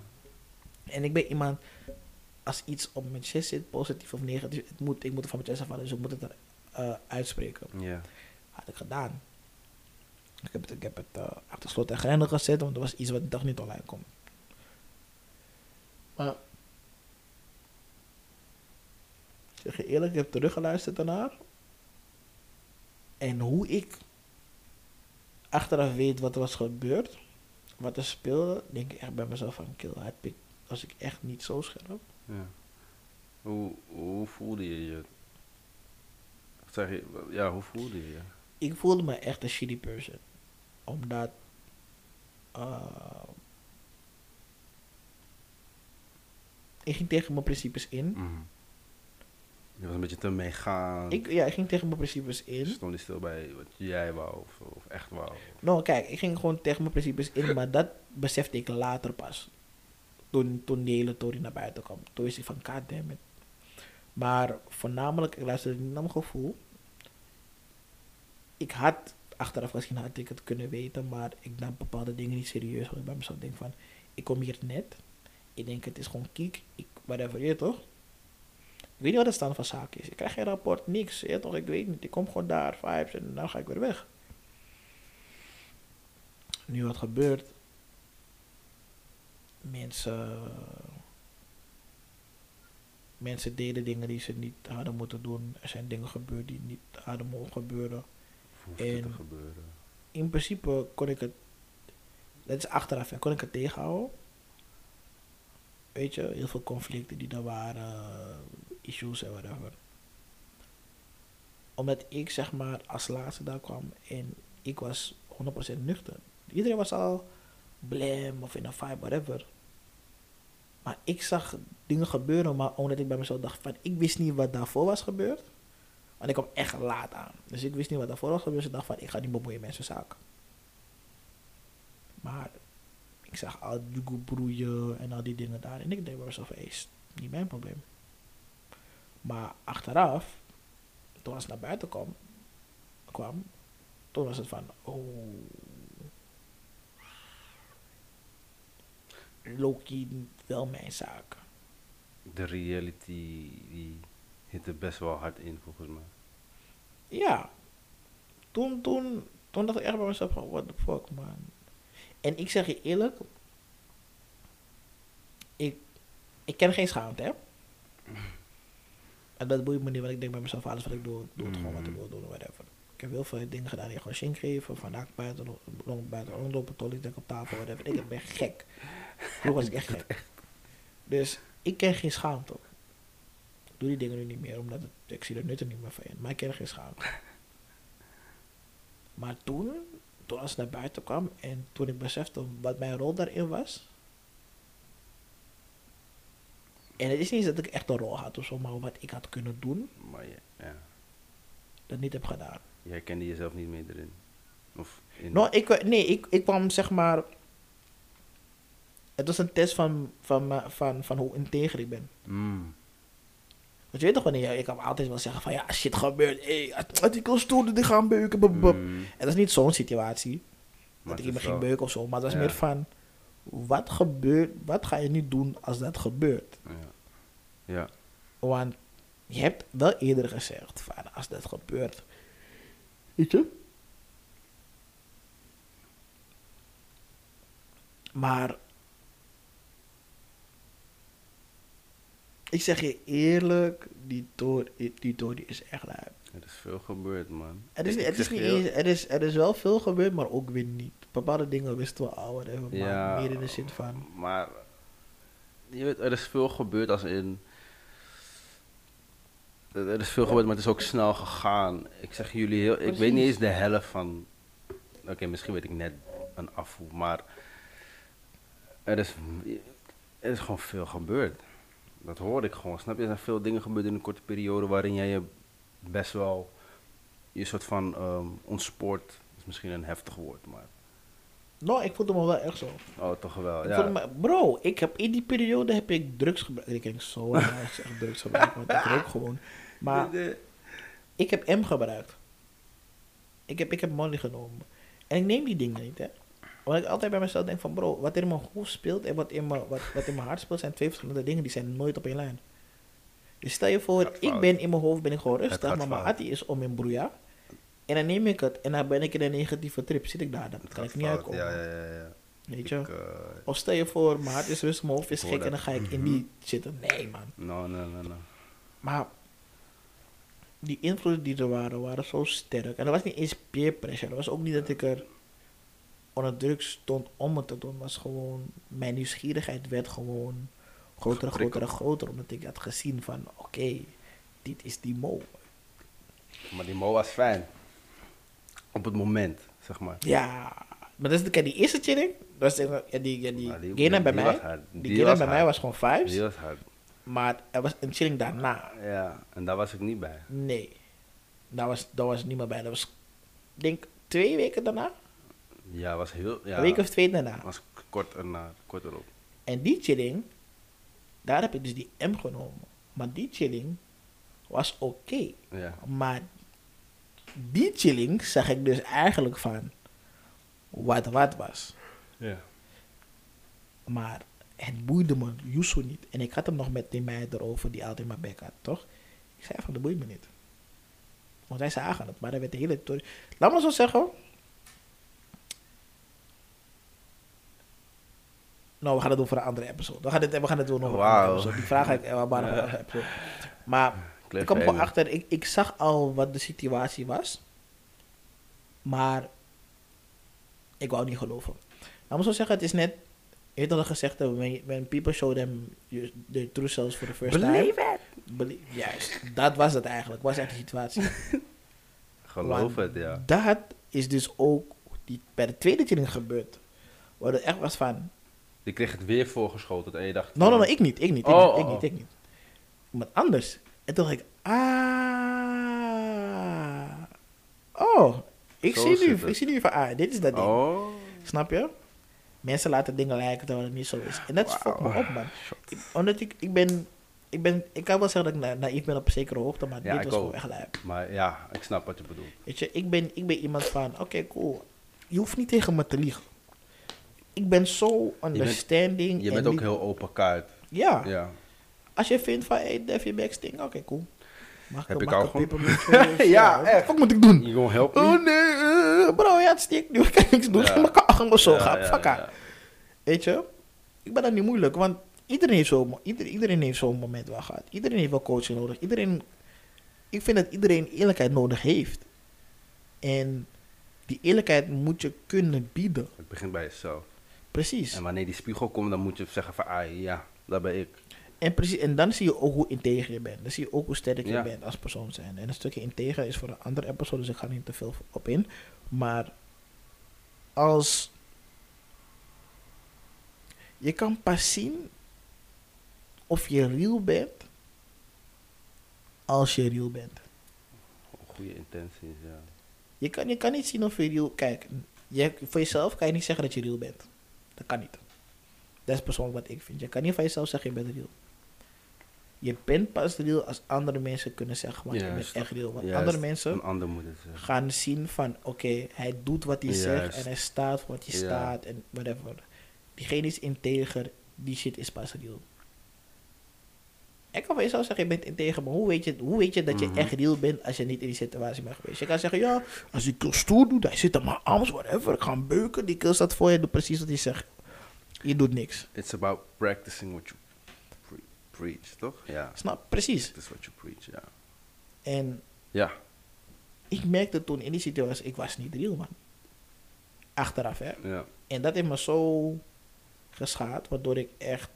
En ik ben iemand, als iets op mijn chest zit, positief of negatief, het moet, ik moet er van mijn chest afvallen, dus ik moet het er eh, uitspreken. Ja. Had ik gedaan. Ik heb het, ik heb het eh, achter slot en grendel gezet, want er was iets wat ik dacht niet online komt. Maar, ik zeg je eerlijk, ik heb teruggeluisterd daarnaar. En hoe ik achteraf weet wat er was gebeurd, wat er speelde, denk ik echt bij mezelf van, kill, heb ik, was ik echt niet zo scherp. ja. Hoe, hoe voelde je je? Of Zeg je, ja, hoe voelde je je? ik voelde me echt een shitty person. Omdat. eh, ik ging tegen mijn principes in. Mhm. Je was een beetje te meegaan. Ik, ja, ik ging tegen mijn principes in. Stond niet stil bij wat jij wou of, of echt wou. Nou, kijk, ik ging gewoon tegen mijn principes in, maar dat besefte ik later pas. Toen, toen die hele tory naar buiten kwam. Toen wist ik van, god damn it. Maar voornamelijk, ik luisterde niet naar mijn gevoel. Ik had, achteraf gezien had ik het kunnen weten, maar ik nam bepaalde dingen niet serieus. Want ik bij mezelf denk van, ik kom hier net. Ik denk, het is gewoon kiek. Ik, whatever, je toch? Ik weet niet wat de stand van zaken is. Ik krijg geen rapport, niks. Je toch, ik weet niet. Ik kom gewoon daar, vibes, en dan ga ik weer weg. Nu wat gebeurt. Mensen Mensen deden dingen die ze niet hadden moeten doen. Er zijn dingen gebeurd die niet hadden mogen gebeuren. Het te En- gebeuren? In principe kon ik het, dat is achteraf, en kon ik het tegenhouden. Weet je, heel veel conflicten die er waren, issues en whatever. Omdat ik zeg maar als laatste daar kwam en ik was 100% nuchter. Iedereen was al blem of in een vibe, whatever. Maar ik zag dingen gebeuren, maar omdat ik bij mezelf dacht van ik wist niet wat daarvoor was gebeurd. Want ik kwam echt laat aan. Dus ik wist niet wat daarvoor was gebeurd. Dus ik dacht van ik ga niet bemoeien met zijn zaken. Maar ik zag al die broeien en al die dingen daar. En ik denk bij mezelf, hey, is niet mijn probleem. Maar achteraf, toen als het naar buiten kwam, kwam toen was het van, oh. Loki, wel mijn zaak. De reality die hit er best wel hard in volgens mij. Ja. Toen, toen, toen dacht ik echt bij mezelf van, what the fuck, man. En ik zeg je eerlijk, ik, ik ken geen schaamte, hè. En dat boeit me niet, want ik denk bij mezelf, alles wat ik doe, doe het gewoon wat ik wil doen, whatever. Ik heb heel veel dingen gedaan die gewoon shink geven, vandaag buiten, buiten rondlopen, tollitek op tafel, whatever. Ik ben gek. Vroeger was ik echt gek. Dus ik ken geen schaamte. Ik doe die dingen nu niet meer, omdat het, ik zie er nut er niet meer van in. Maar ik ken geen schaamte. Maar toen, toen als het naar buiten kwam en toen ik besefte wat mijn rol daarin was. En het is niet eens dat ik echt een rol had of zo, maar wat ik had kunnen doen, Maar ja, ja. dat niet heb gedaan. jij kende jezelf niet meer erin. Of in. Nou, ik, nee, ik, ik kwam zeg maar. Het was een test van, van, van, van hoe integer ik ben. Mm. Want je weet toch wanneer je, ik kan altijd wel zeggen van ja, shit gebeurt, hey, artikels stonden die gaan beuken. Mm. En dat is niet zo'n situatie, Maar dat ik iemand is ging beuken of zo, maar dat Ja. meer van, wat gebeurt, wat ga je nu doen als dat gebeurt? Ja. ja. Want je hebt wel eerder gezegd van, als dat gebeurt, weet je? Maar, ik zeg je eerlijk, die tory, die is echt lui. Er is veel gebeurd, man. Het is, ik is niet eens, er is, er is wel veel gebeurd, maar ook weer niet. Bepaalde dingen wisten we al, whatever, maar Ja, meer in de zin van... Maar je weet, er is veel gebeurd als in. Er is veel gebeurd, maar het is ook snel gegaan. Ik zeg jullie heel. Ik weet niet eens de helft van. Oké, misschien weet ik net een afvoer, maar. Er is, er is gewoon veel gebeurd. Dat hoor ik gewoon. Snap je? Er zijn veel dingen gebeurd in een korte periode waarin jij je best wel. Je soort van ehm ontspoort. is misschien een heftig woord, maar. Nou, ik voelde me wel echt zo. Oh, toch wel. Ik Ja. me, bro, ik heb in die periode heb ik drugs gebruikt. Ik denk zo, ik zeg drugs gebruikt, want ik rook gewoon. Maar ik heb M gebruikt. Ik heb, ik heb Molly genomen. En ik neem die dingen niet, hè. Want ik altijd bij mezelf denk van, bro, wat in mijn hoofd speelt en wat in mijn, wat, wat in mijn hart speelt, zijn twee verschillende dingen. Die zijn nooit op één lijn. Dus stel je voor, ik ben in mijn hoofd ben ik gewoon rustig, maar mijn attie is om in broeia. En dan neem ik het en dan ben ik in een negatieve trip. Zit ik daar, dan kan ik niet fout. uitkomen. Ja, ja, ja. Weet je? Ik, eh, Of stel je voor, mijn hart is rustig, mijn hoofd is gek en dan ga ik in die zitten. Nee, man. no, no, no, no. Maar die invloeden die er waren, waren zo sterk. En dat was niet eens peer pressure. Dat was ook niet dat ik er onder druk stond om het te doen. Het was gewoon, mijn nieuwsgierigheid werd gewoon groter en groter en groter. Omdat ik had gezien van, oké, dit is die mo. Maar die Mo was fijn. Op het moment, zeg maar. Ja, maar dat is de, die eerste chilling, dat was die, die, Maar die- Gena bij die mij, was hard. die, Die Gena bij mij hard. was gewoon vibes. Die was hard. Maar er was een chilling daarna. Ja, en daar was ik niet bij. Nee, daar was, daar was niemand bij. Dat was, denk twee weken daarna. Ja, was heel... Ja, Een week of twee daarna. was kort erna, kort erop. En die chilling, daar heb ik dus die M genomen. Maar die chilling was oké. Ja. Maar die chilling zag ik dus eigenlijk van wat wat was. Ja. Maar het boeide me Yusu niet. En ik had hem nog met die meid erover die altijd mijn bek had, toch? Ik zei van, dat boeit me niet. Want zij zagen het, maar dat werd de hele... Laat me zo zeggen. Nou, we gaan het doen voor een andere episode. We gaan het, we gaan het doen voor een andere episode. Die vraag ga ik eh, maar episode. Maar ik kwam gewoon achter, ik, ik zag al wat de situatie was. Maar ik wou niet geloven. Nou, moet zo zeggen, het is net, je hebt al gezegd, dat when, when people show them their true selves for the first time. Believe it. Juist, dat was het eigenlijk. Was echt de situatie. Geloof Want het, ja. Dat is dus ook die, bij de tweede chilling gebeurd. Waar het echt was van, Je kreeg het weer voorgeschoten en je dacht... no, no, ik niet, ik niet, ik Oh, niet, oh, ik niet, oh. ik niet. Iemand anders. En toen dacht ik, ah, oh, ik Zo zie nu, het. ik zie nu van, ah, dit is dat ding. Oh. Snap je? Mensen laten dingen lijken terwijl het niet zo is. En dat fuckt me op, man. Ik- omdat ik, ik ben, ik ben, ik kan wel zeggen dat ik na, naïef ben op een zekere hoogte, maar Ja, dit was gewoon echt lijp. Maar ja, ik snap wat je bedoelt. Weet je, ik ben, ik ben iemand van, oké, cool. Je hoeft niet tegen me te liegen. Ik ben zo understanding. Je en bent ook heel open kaart. Ja, Ja. Als je vindt van, hey, Def, je bek stinkt, oké, cool. Mag Heb ik, ik al gewoon-? Ja, echt. Wat moet ik doen? You gonna help me? Oh nee, eh, bro, ja, het stinkt nu. Ik kan niks doen. Ja. Ga maar kachen of zo. Ja, Ga, ja, fuck ja, haar. Weet je? Ik ben dat niet moeilijk, want iedereen heeft zo'n ieder, iedereen heeft zo'n moment wel gehad. Iedereen heeft wel coaching nodig. Iedereen, ik vind dat iedereen eerlijkheid nodig heeft. En die eerlijkheid moet je kunnen bieden. Het begint bij jezelf. Precies. En wanneer die spiegel komt, dan moet je zeggen van, ah ja, dat ben ik. En, precies, en dan zie je ook hoe integer je bent. Dan zie je ook hoe sterk je Ja. bent als persoon zijn. En een stukje integer is voor een andere episode, dus ik ga niet te veel op in. Maar als je kan pas zien of je real bent als je real bent. Goede intenties, ja. Je kan, je kan niet zien of je real... Kijk, je, voor jezelf kan je niet zeggen dat je real bent. Dat kan niet. Dat is persoonlijk wat ik vind. Je kan niet van jezelf zeggen je bent real. Je bent pas real als andere mensen kunnen zeggen, want je bent echt real. Want andere mensen ander gaan zien van, oké, hij doet wat hij zegt en hij staat voor wat hij staat en whatever. Diegene is integer, die shit is pas real. Ik kan van jezelf zeggen, je bent integer, maar hoe weet je, hoe weet je dat je Mhm. echt real bent als je niet in die situatie bent geweest? Je kan zeggen, ja, als ik heel stoer doe, hij zit aan mijn arms, whatever, ik ga hem beuken, die kill staat voor je, doe precies wat hij zegt. Je doet niks. It's about practicing what you preach, toch? Ja. Snap? Precies. It is what you preach, ja. En Ja. ik merkte toen in die situatie, ik was niet real, man. Achteraf, hè. Ja. En dat heeft me zo geschaad, waardoor ik echt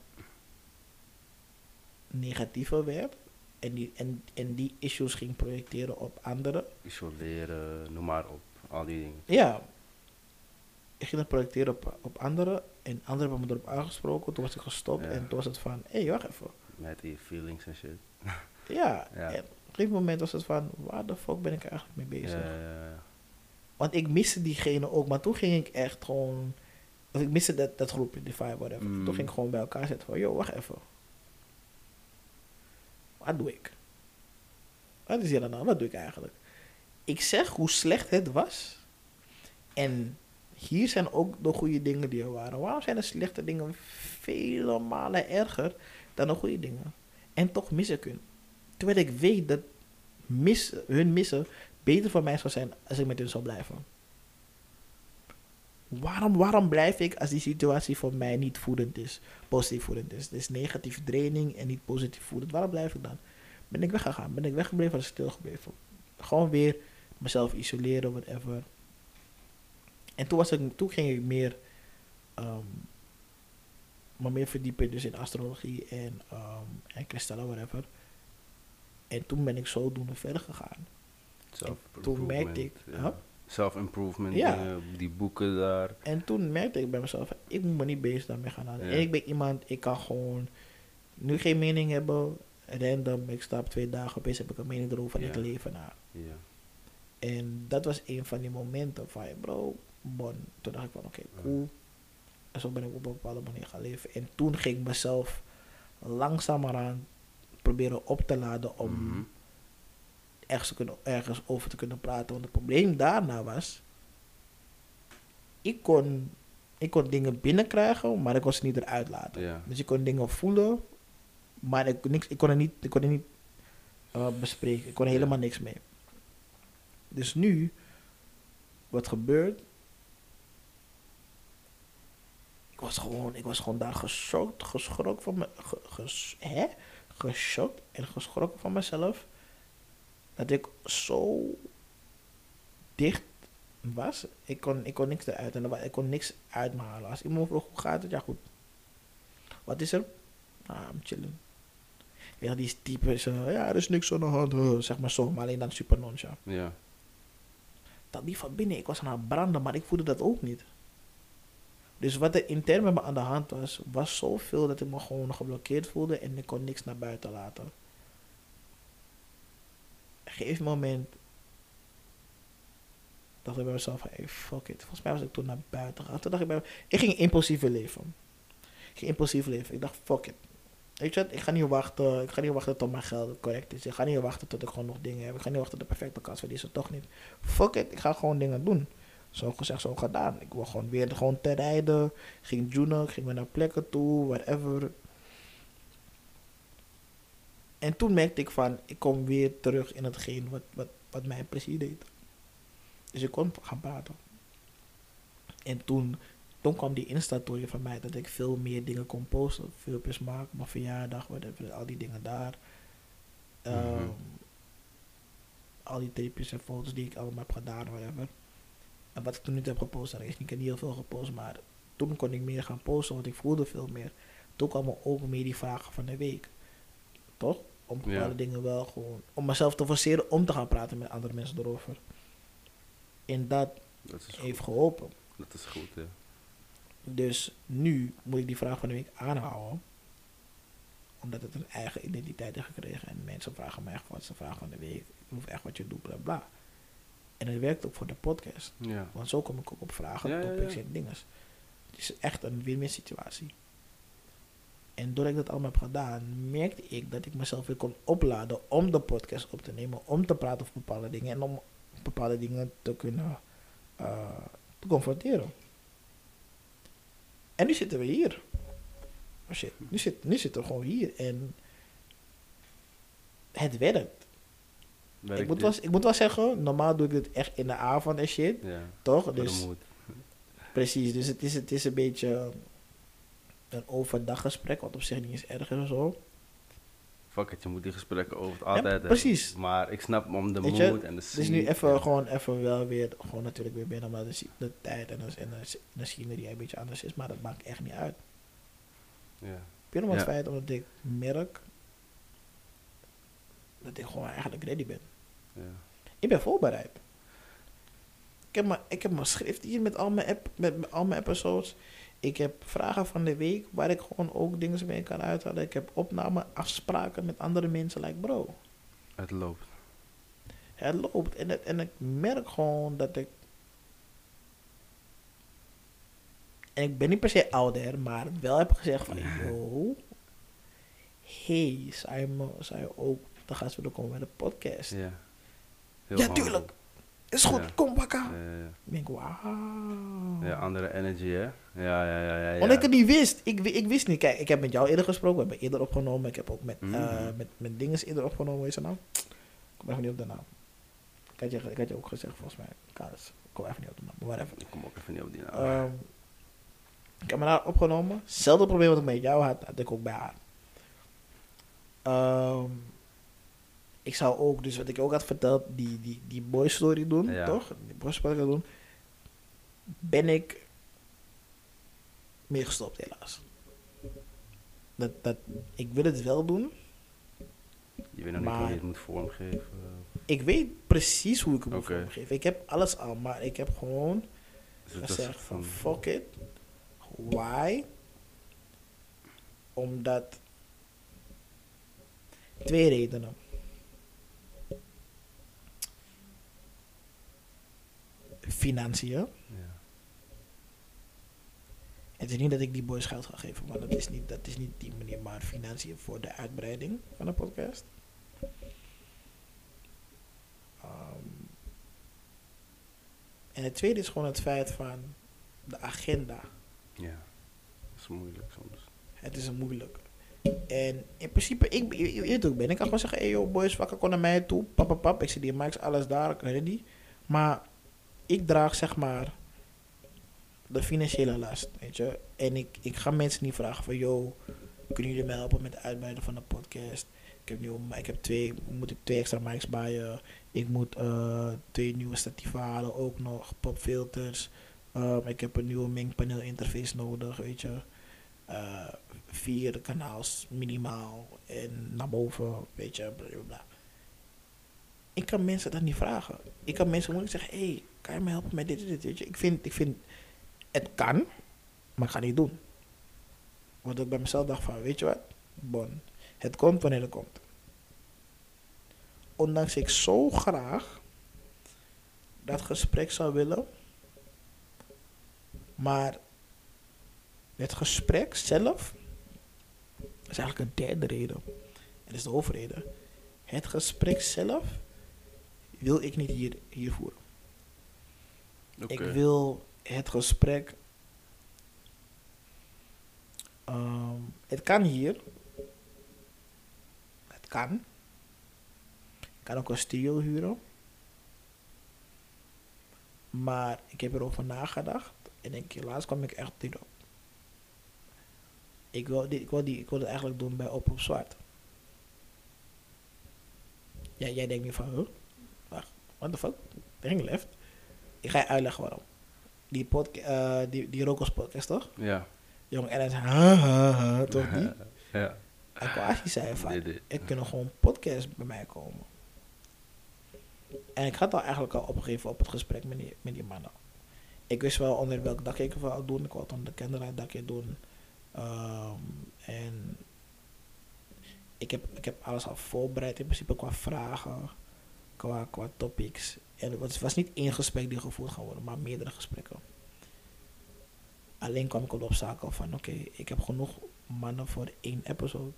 negatiever werd. En die, en, en die issues ging projecteren op anderen. Isoleren, noem maar op. Al die dingen. Ja, ik ging het projecteren op, op anderen. En anderen hebben me erop aangesproken. Toen was ik gestopt Ja. en toen was het van, hé, hey, wacht even. Met die feelings en shit. Ja, Ja. en op een gegeven moment was het van, waar de fuck ben ik eigenlijk mee bezig? Ja, ja, ja. Want ik miste diegene ook, maar toen ging ik echt gewoon... of ik miste dat, dat groepje, die vibe, whatever. Mm. Toen ging ik gewoon bij elkaar zitten van, joh, wacht even. Wat doe ik? Wat is hier aan? Wat doe ik eigenlijk? Ik zeg hoe slecht het was. En hier zijn ook de goede dingen die er waren. Waarom zijn de slechte dingen vele malen erger dan de goede dingen? En toch mis ik hun. Terwijl ik weet dat mis, hun missen beter voor mij zou zijn als ik met hun zou blijven. Waarom, waarom blijf ik als die situatie voor mij niet voedend is, positief voedend is? Dus negatieve training en niet positief voedend. Waarom blijf ik dan? Ben ik weggegaan? Ben ik weggebleven of stilgebleven? Gewoon weer mezelf isoleren, whatever. En toen, was ik, toen ging ik meer, ehm me meer verdiepen dus in astrologie en, ehm en kristallen, whatever. En toen ben ik zodoende verder gegaan. toen merkte ik- ja. Huh? Self-improvement, Ja. dingen, die boeken daar. En toen merkte ik bij mezelf, ik moet me niet bezig daarmee gaan houden. Ja. En ik ben iemand, ik kan gewoon nu geen mening hebben, random, ik stap twee dagen, opeens heb ik een mening erover en ik leef ernaar. Ja. En dat was een van die momenten van, bro, bon. Toen dacht ik van, oké, cool. En zo ben ik op een bepaalde manier gaan leven. En toen ging ik mezelf langzamerhand proberen op te laden om Mhm. ergens, te kunnen, ergens over te kunnen praten. Want het probleem daarna was, ik kon, ik kon dingen binnenkrijgen, maar ik kon ze niet eruit laten. Dus ik kon dingen voelen, maar ik, niks, ik kon er niet, ik kon er niet eh, bespreken. Ik kon er helemaal niks mee. Dus nu, wat gebeurt? Ik was gewoon, ik was gewoon daar geschokt, geschrokken van me, ge, ges- hè? Geschokt en geschrokken van mezelf. Dat ik zo dicht was. Ik kon, ik kon niks eruit en ik kon niks uit me halen. Als iemand vroeg hoe gaat het, ja goed. Wat is er? Ah, I'm chilling. Ja, die type is, eh, ja, er is niks aan de hand, eh, zeg maar zo, maar alleen dan super nonchalant. Ja. Dat die van binnen, ik was aan het branden, maar ik voelde dat ook niet. Dus wat er intern met me aan de hand was, was zoveel dat ik me gewoon geblokkeerd voelde en ik kon niks naar buiten laten. Gegeven moment dacht ik bij mezelf, hey, fuck it. Volgens mij was ik toen naar buiten gegaan. Toen dacht ik bij me, ik ging impulsief leven. Ik ging impulsief leven. Ik dacht, fuck it. Weet wat, ik ga niet wachten, ik ga niet wachten tot mijn geld correct is. Ik ga niet wachten tot ik gewoon nog dingen heb. Ik ga niet wachten tot de perfecte kans verlies, toch niet. Fuck it, ik ga gewoon dingen doen. Zo gezegd, zo gedaan. Ik wil gewoon weer gewoon te rijden. Ik ging ik ging weer naar plekken toe, whatever. En toen merkte ik van, ik kom weer terug in hetgeen wat, wat, wat mij precies deed. Dus ik kon gaan praten. En toen, toen kwam die Insta-story van mij dat ik veel meer dingen kon posten. Filmpjes maken, mijn verjaardag, whatever, al die dingen daar. Ehm, Mhm. Al die tapejes en foto's die ik allemaal heb gedaan, whatever. En wat ik toen niet heb gepost, daar is niet ik heb niet heel veel gepost, maar toen kon ik meer gaan posten, want ik voelde veel meer. Toen kwamen ook meer die vragen van de week. Toch? Om Ja. bepaalde dingen wel gewoon, om mezelf te forceren om te gaan praten met andere mensen erover. En dat Dat is goed. heeft geholpen. Dat is goed, ja. Dus nu moet ik die vraag van de week aanhouden. Omdat het een eigen identiteit heeft gekregen. En mensen vragen mij echt wat is de vraag van de week. Ik proef echt wat je doet, bla bla. En het werkt ook voor de podcast. Ja. Want zo kom ik ook op vragen, Ja, topics ja. en dingen. Het is echt een win-win situatie. En doordat ik dat allemaal heb gedaan, merkte ik dat ik mezelf weer kon opladen om de podcast op te nemen, om te praten over bepaalde dingen en om bepaalde dingen te kunnen eh, te confronteren. En nu zitten we hier. Oh shit, nu, zit, nu zitten we gewoon hier en het werkt. Ik moet, wel, ik moet wel zeggen, normaal doe ik dit echt in de avond en shit, Ja. toch? Dus. Precies, dus het is, het is een beetje een overdaggesprek, wat op zich niet is erg of zo. Fuck it, je moet die gesprekken over het Ja, altijd hebben. precies. Maar ik snap om de Weet je, mood en de Dus nu scene. even Ja. gewoon even wel weer, gewoon natuurlijk weer binnen, omdat de, de tijd en de, en de, de scenery een beetje anders is, maar dat maakt echt niet uit. Ja. Puur om het Ja. feit omdat ik merk dat ik gewoon eigenlijk ready ben. Ik ben voorbereid. Ik heb mijn, ik heb mijn schrift hier met al mijn, app, met met al mijn episodes. Ik heb vragen van de week waar ik gewoon ook dingen mee kan uithalen. Ik heb opname, afspraken met andere mensen. Like bro, Het loopt. het loopt. En, het, en ik merk gewoon dat ik... En ik ben niet per se ouder, maar wel heb gezegd van... Yo, hey, zou je, zou je ook de gast willen komen bij de podcast? Ja. Heel Ja, tuurlijk. Is goed, Ja. kom ja. Ik denk, wauw. Ja, andere energy, hè? Ja, ja, ja, ja. ja. Omdat ik het niet wist. Ik, ik wist niet. Kijk, ik heb met jou eerder gesproken. We hebben eerder opgenomen. Ik heb ook met, Mhm. eh, met, met dinges eerder opgenomen. Is dat nou? Ik kom even niet op de naam. Ik had je, ik had je ook gezegd, volgens mij. Kaas. Ik kom even niet op de naam. Maar whatever. Ik kom ook even niet op die naam. Ehm, ik heb me daar opgenomen. Hetzelfde probleem wat ik met jou had, had ik ook bij haar. Ehm, ik zou ook, dus wat ik ook had verteld, die, die, die boy story doen, Ja. toch? Die boy story doen. Ben ik mee gestopt, helaas. Dat, dat, ik wil het wel doen. je weet nog niet hoe je het moet vormgeven. Ik weet precies hoe ik het moet vormgeven. Ik heb alles al, maar ik heb gewoon Dus gezegd van van- fuck it. Why? Omdat twee redenen. Financiën. Ja. Het is niet dat ik die boys geld ga geven, maar dat is niet, dat is niet die manier, maar financiën voor de uitbreiding van de podcast. Ehm, en het tweede is gewoon het feit van de agenda. ja. Dat is moeilijk soms. Het is moeilijk. En in principe, ik, je, weet ik ben. Ik kan gewoon zeggen, hey yo boys, wakker kom naar mij toe. Pap, pap, pap. Ik zie die mics, alles daar, ik ready. Maar ik draag zeg maar de financiële last, weet je. En ik, ik ga mensen niet vragen van, yo, kunnen jullie mij helpen met het uitbreiden van de podcast? Ik heb, nu, ik heb twee, moet ik twee extra mics baaien. Ik moet eh, twee nieuwe statieven halen, ook nog popfilters. Um, ik heb een nieuwe mengpaneel interface nodig, weet je. Uh, vier kanaals minimaal en naar boven, weet je, bla bla. Ik kan mensen dat niet vragen. Ik kan mensen moeilijk zeggen, hé, hey, kan je me helpen met dit en dit. Ik vind, ik vind, het kan, maar ik ga niet doen. Want ik bij mezelf dacht van, weet je wat, bon, het komt wanneer het komt. Ondanks ik zo graag dat gesprek zou willen, maar het gesprek zelf is eigenlijk een derde reden. En dat is de hoofdreden. Het gesprek zelf wil ik niet hier, hier voeren. Ik wil het gesprek. ehm, het kan hier. Het kan. Ik kan ook een studio huren. Maar ik heb erover nagedacht. En ik, helaas kwam ik echt niet op. Ik wil, dit, ik, wil die, ik wil het eigenlijk doen bij Op op Zwart. Ja, jij denkt nu van, huh? Wacht, what the fuck? Ding left. Ik ga je uitleggen waarom. Die, podca- eh, die, die Rokos podcast, toch? Ja. Jong, en hij zei, ha, ha, ha, toch die? ja. En zei van, ik kunnen gewoon podcast bij mij komen. En ik had al eigenlijk al opgegeven op het gesprek met die, met die mannen. Ik wist wel onder welk dak ik wou doen. Ik wou het onder de candlelight dakje doen. Ehm, en ik heb, ik heb alles al voorbereid in principe qua vragen, qua, qua topics. En het was, was niet één gesprek die gevoerd gaan worden, maar meerdere gesprekken. Alleen kwam ik op de obstakel van, oké, ik heb genoeg mannen voor één episode.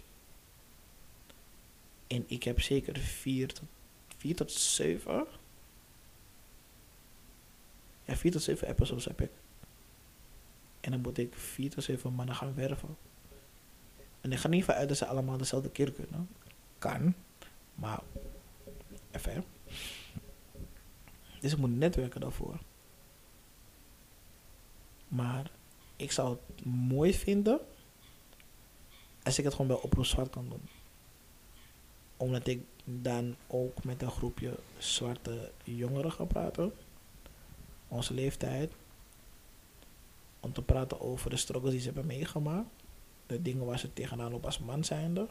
En ik heb zeker vier tot, vier tot zeven. Ja, vier tot zeven episodes heb ik. En dan moet ik vier tot zeven mannen gaan werven. En ik ga niet vanuit dat ze allemaal dezelfde keer kunnen. Kan. Maar, even. Dus ik moet netwerken daarvoor. Maar ik zou het mooi vinden als ik het gewoon bij Oproep Zwart kan doen. Omdat ik dan ook met een groepje zwarte jongeren ga praten. Onze leeftijd. Om te praten over de struggles die ze hebben meegemaakt. De dingen waar ze tegenaan lopen als man zijnde.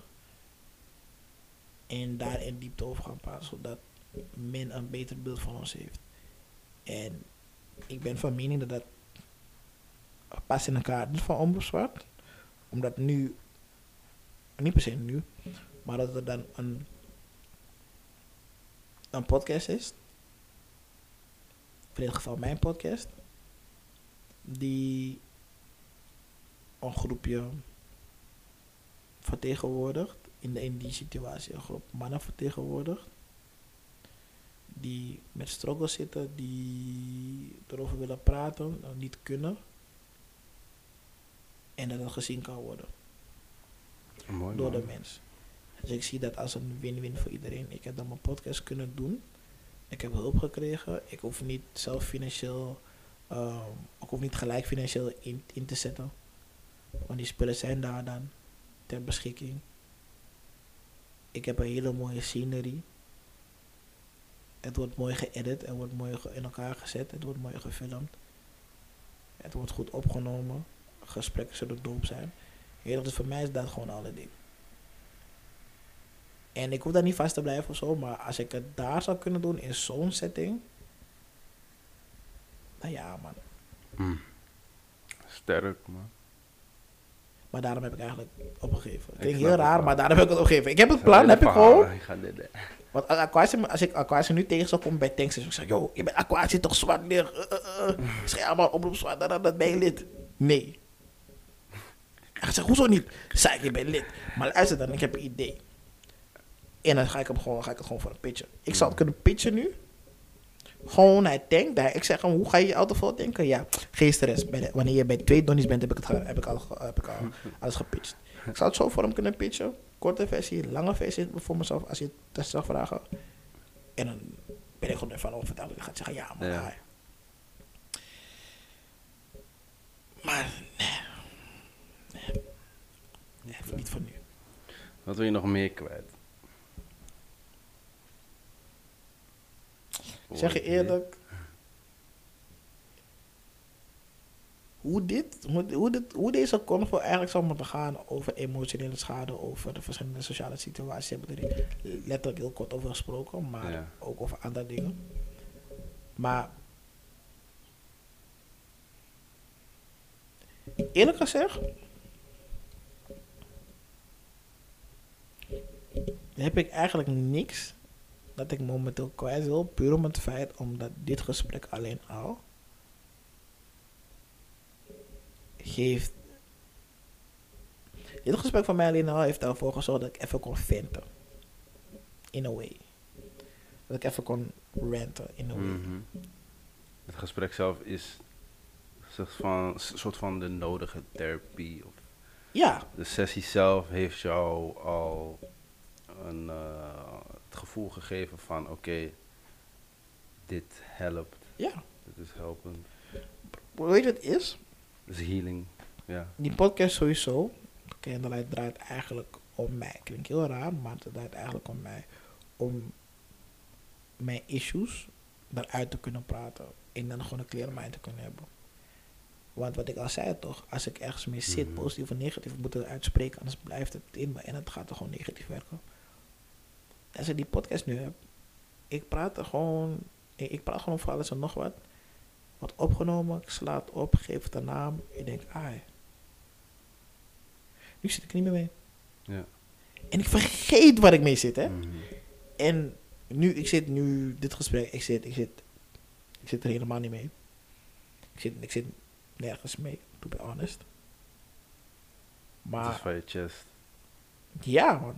En daar in diepte over gaan praten. Zodat men een beter beeld van ons heeft. En ik ben van mening dat dat past in elkaar niet van Omroep Zwart. Omdat nu, niet per se nu, maar dat er dan een, een podcast is. In dit geval mijn podcast. Die een groepje vertegenwoordigt. In, de, in die situatie een groep mannen vertegenwoordigt. Die met struggles zitten, die erover willen praten, maar niet kunnen. En dat het gezien kan worden Mooi, door de mens. Dus ik zie dat als een win-win voor iedereen. Ik heb dan mijn podcast kunnen doen. Ik heb hulp gekregen. Ik hoef niet zelf financieel, ehm, ik hoef niet gelijk financieel in, in te zetten. Want die spullen zijn daar dan ter beschikking. Ik heb een hele mooie scenery. Het wordt mooi geëdit, het wordt mooi in elkaar gezet, het wordt mooi gefilmd. Het wordt goed opgenomen. Gesprekken zullen doop zijn. Ja, dus voor mij is dat gewoon alle ding. En ik hoef daar niet vast te blijven of zo, maar als ik het daar zou kunnen doen in zo'n setting. Nou ja, man. Mm. Sterk, man. Maar daarom heb ik eigenlijk opgegeven. Het Ik klinkt heel raar, maar daarom heb ik het opgegeven. Ik heb het plan, heb ik gewoon. Want als Aquasi, als ik Aquasi nu tegen zou komen bij Tanks, zou ik zeggen, yo, je bent Aquasi toch zwart neer. Uh, uh, uh. Schrijf maar oproep zwart, dan dat ben je lid. Nee. Hij zegt, hoezo niet? Ik, je bent lid. Maar luister dan, ik heb een idee. En dan ga ik, hem gewoon, ga ik het gewoon voor een pitchen. Ik zou het kunnen pitchen nu. Gewoon, hij denkt, ik zeg hem, hoe ga je je auto vol denken? Ja, geen stress. Bij de- wanneer je bij twee donnies bent, heb ik, het, heb ik, al, heb ik al alles gepitcht. Ik zou het zo voor hem kunnen pitchen. Korte versie, lange versie voor mezelf, als je het zou vragen. En dan ben ik gewoon ervan overtuigd. Ik ga zeggen, ja, maar Ja. Maar nee. Nee. Even niet van nu. Wat wil je nog meer kwijt? Zeg je eerlijk. Hoe, dit, hoe, hoe, dit, hoe deze convo eigenlijk zou moeten gaan over emotionele schade, over de verschillende sociale situaties, hebben we er letterlijk heel kort over gesproken, maar Ja. ook over andere dingen. Maar eerlijk gezegd, heb ik eigenlijk niks dat ik momenteel kwijt wil, puur om het feit omdat dit gesprek alleen al geeft. Dit gesprek van mij alleen al heeft ervoor gezorgd dat ik even kon venten. In a way. Dat ik even kon ranten, in a way. Mhm. Het gesprek zelf is een soort van, soort van de nodige therapie. Of Ja, de sessie zelf heeft jou al een, eh, het gevoel gegeven van oké, dit helpt, ja. dit is helpend, Weet je wat het is? Is healing. Ja. Die podcast sowieso. Candlelight draait eigenlijk om mij. Klinkt heel raar, maar het draait eigenlijk om mij. Om mijn issues daaruit te kunnen praten. En dan gewoon een clear mind te kunnen hebben. Want wat ik al zei toch, als ik ergens mee zit, Mhm. positief of negatief, moet ik het uitspreken. Anders blijft het in me en het gaat er gewoon negatief werken. Als ik die podcast nu heb, ik praat er gewoon, ik, ik praat gewoon over alles en nog wat. Wordt opgenomen, ik sla het op, geef het een naam. Ik denk, ah, nu zit ik er niet meer mee. Ja. En ik vergeet waar ik mee zit, hè. Mhm. En nu, ik zit nu, dit gesprek, ik zit, ik zit, ik zit er helemaal niet mee. Ik zit, ik zit nergens mee, to be honest. Het is Maar, van je chest. ja, man.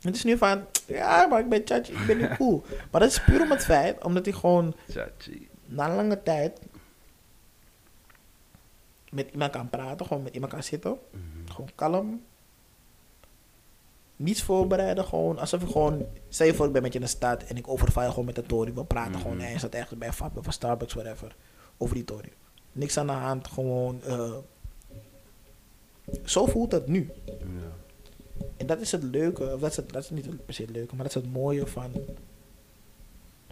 Het is nu van, ja, maar ik ben chachi, ik ben nu cool. Maar dat is puur om het feit, omdat ik gewoon Chachi. Na lange tijd met iemand kan praten, gewoon met iemand kan zitten. Mhm. Gewoon kalm. Niets voorbereiden, gewoon alsof ik gewoon... Stel je voor, ik ben met je in de stad en ik overval gewoon met de tory. We praten gewoon, Mhm. hij staat ergens bij Fab of Starbucks, whatever. Over die tory. Niks aan de hand, gewoon... eh, zo voelt het nu. Ja. En dat is het leuke, of dat is, het, dat is niet per se het leuke, maar dat is het mooie van,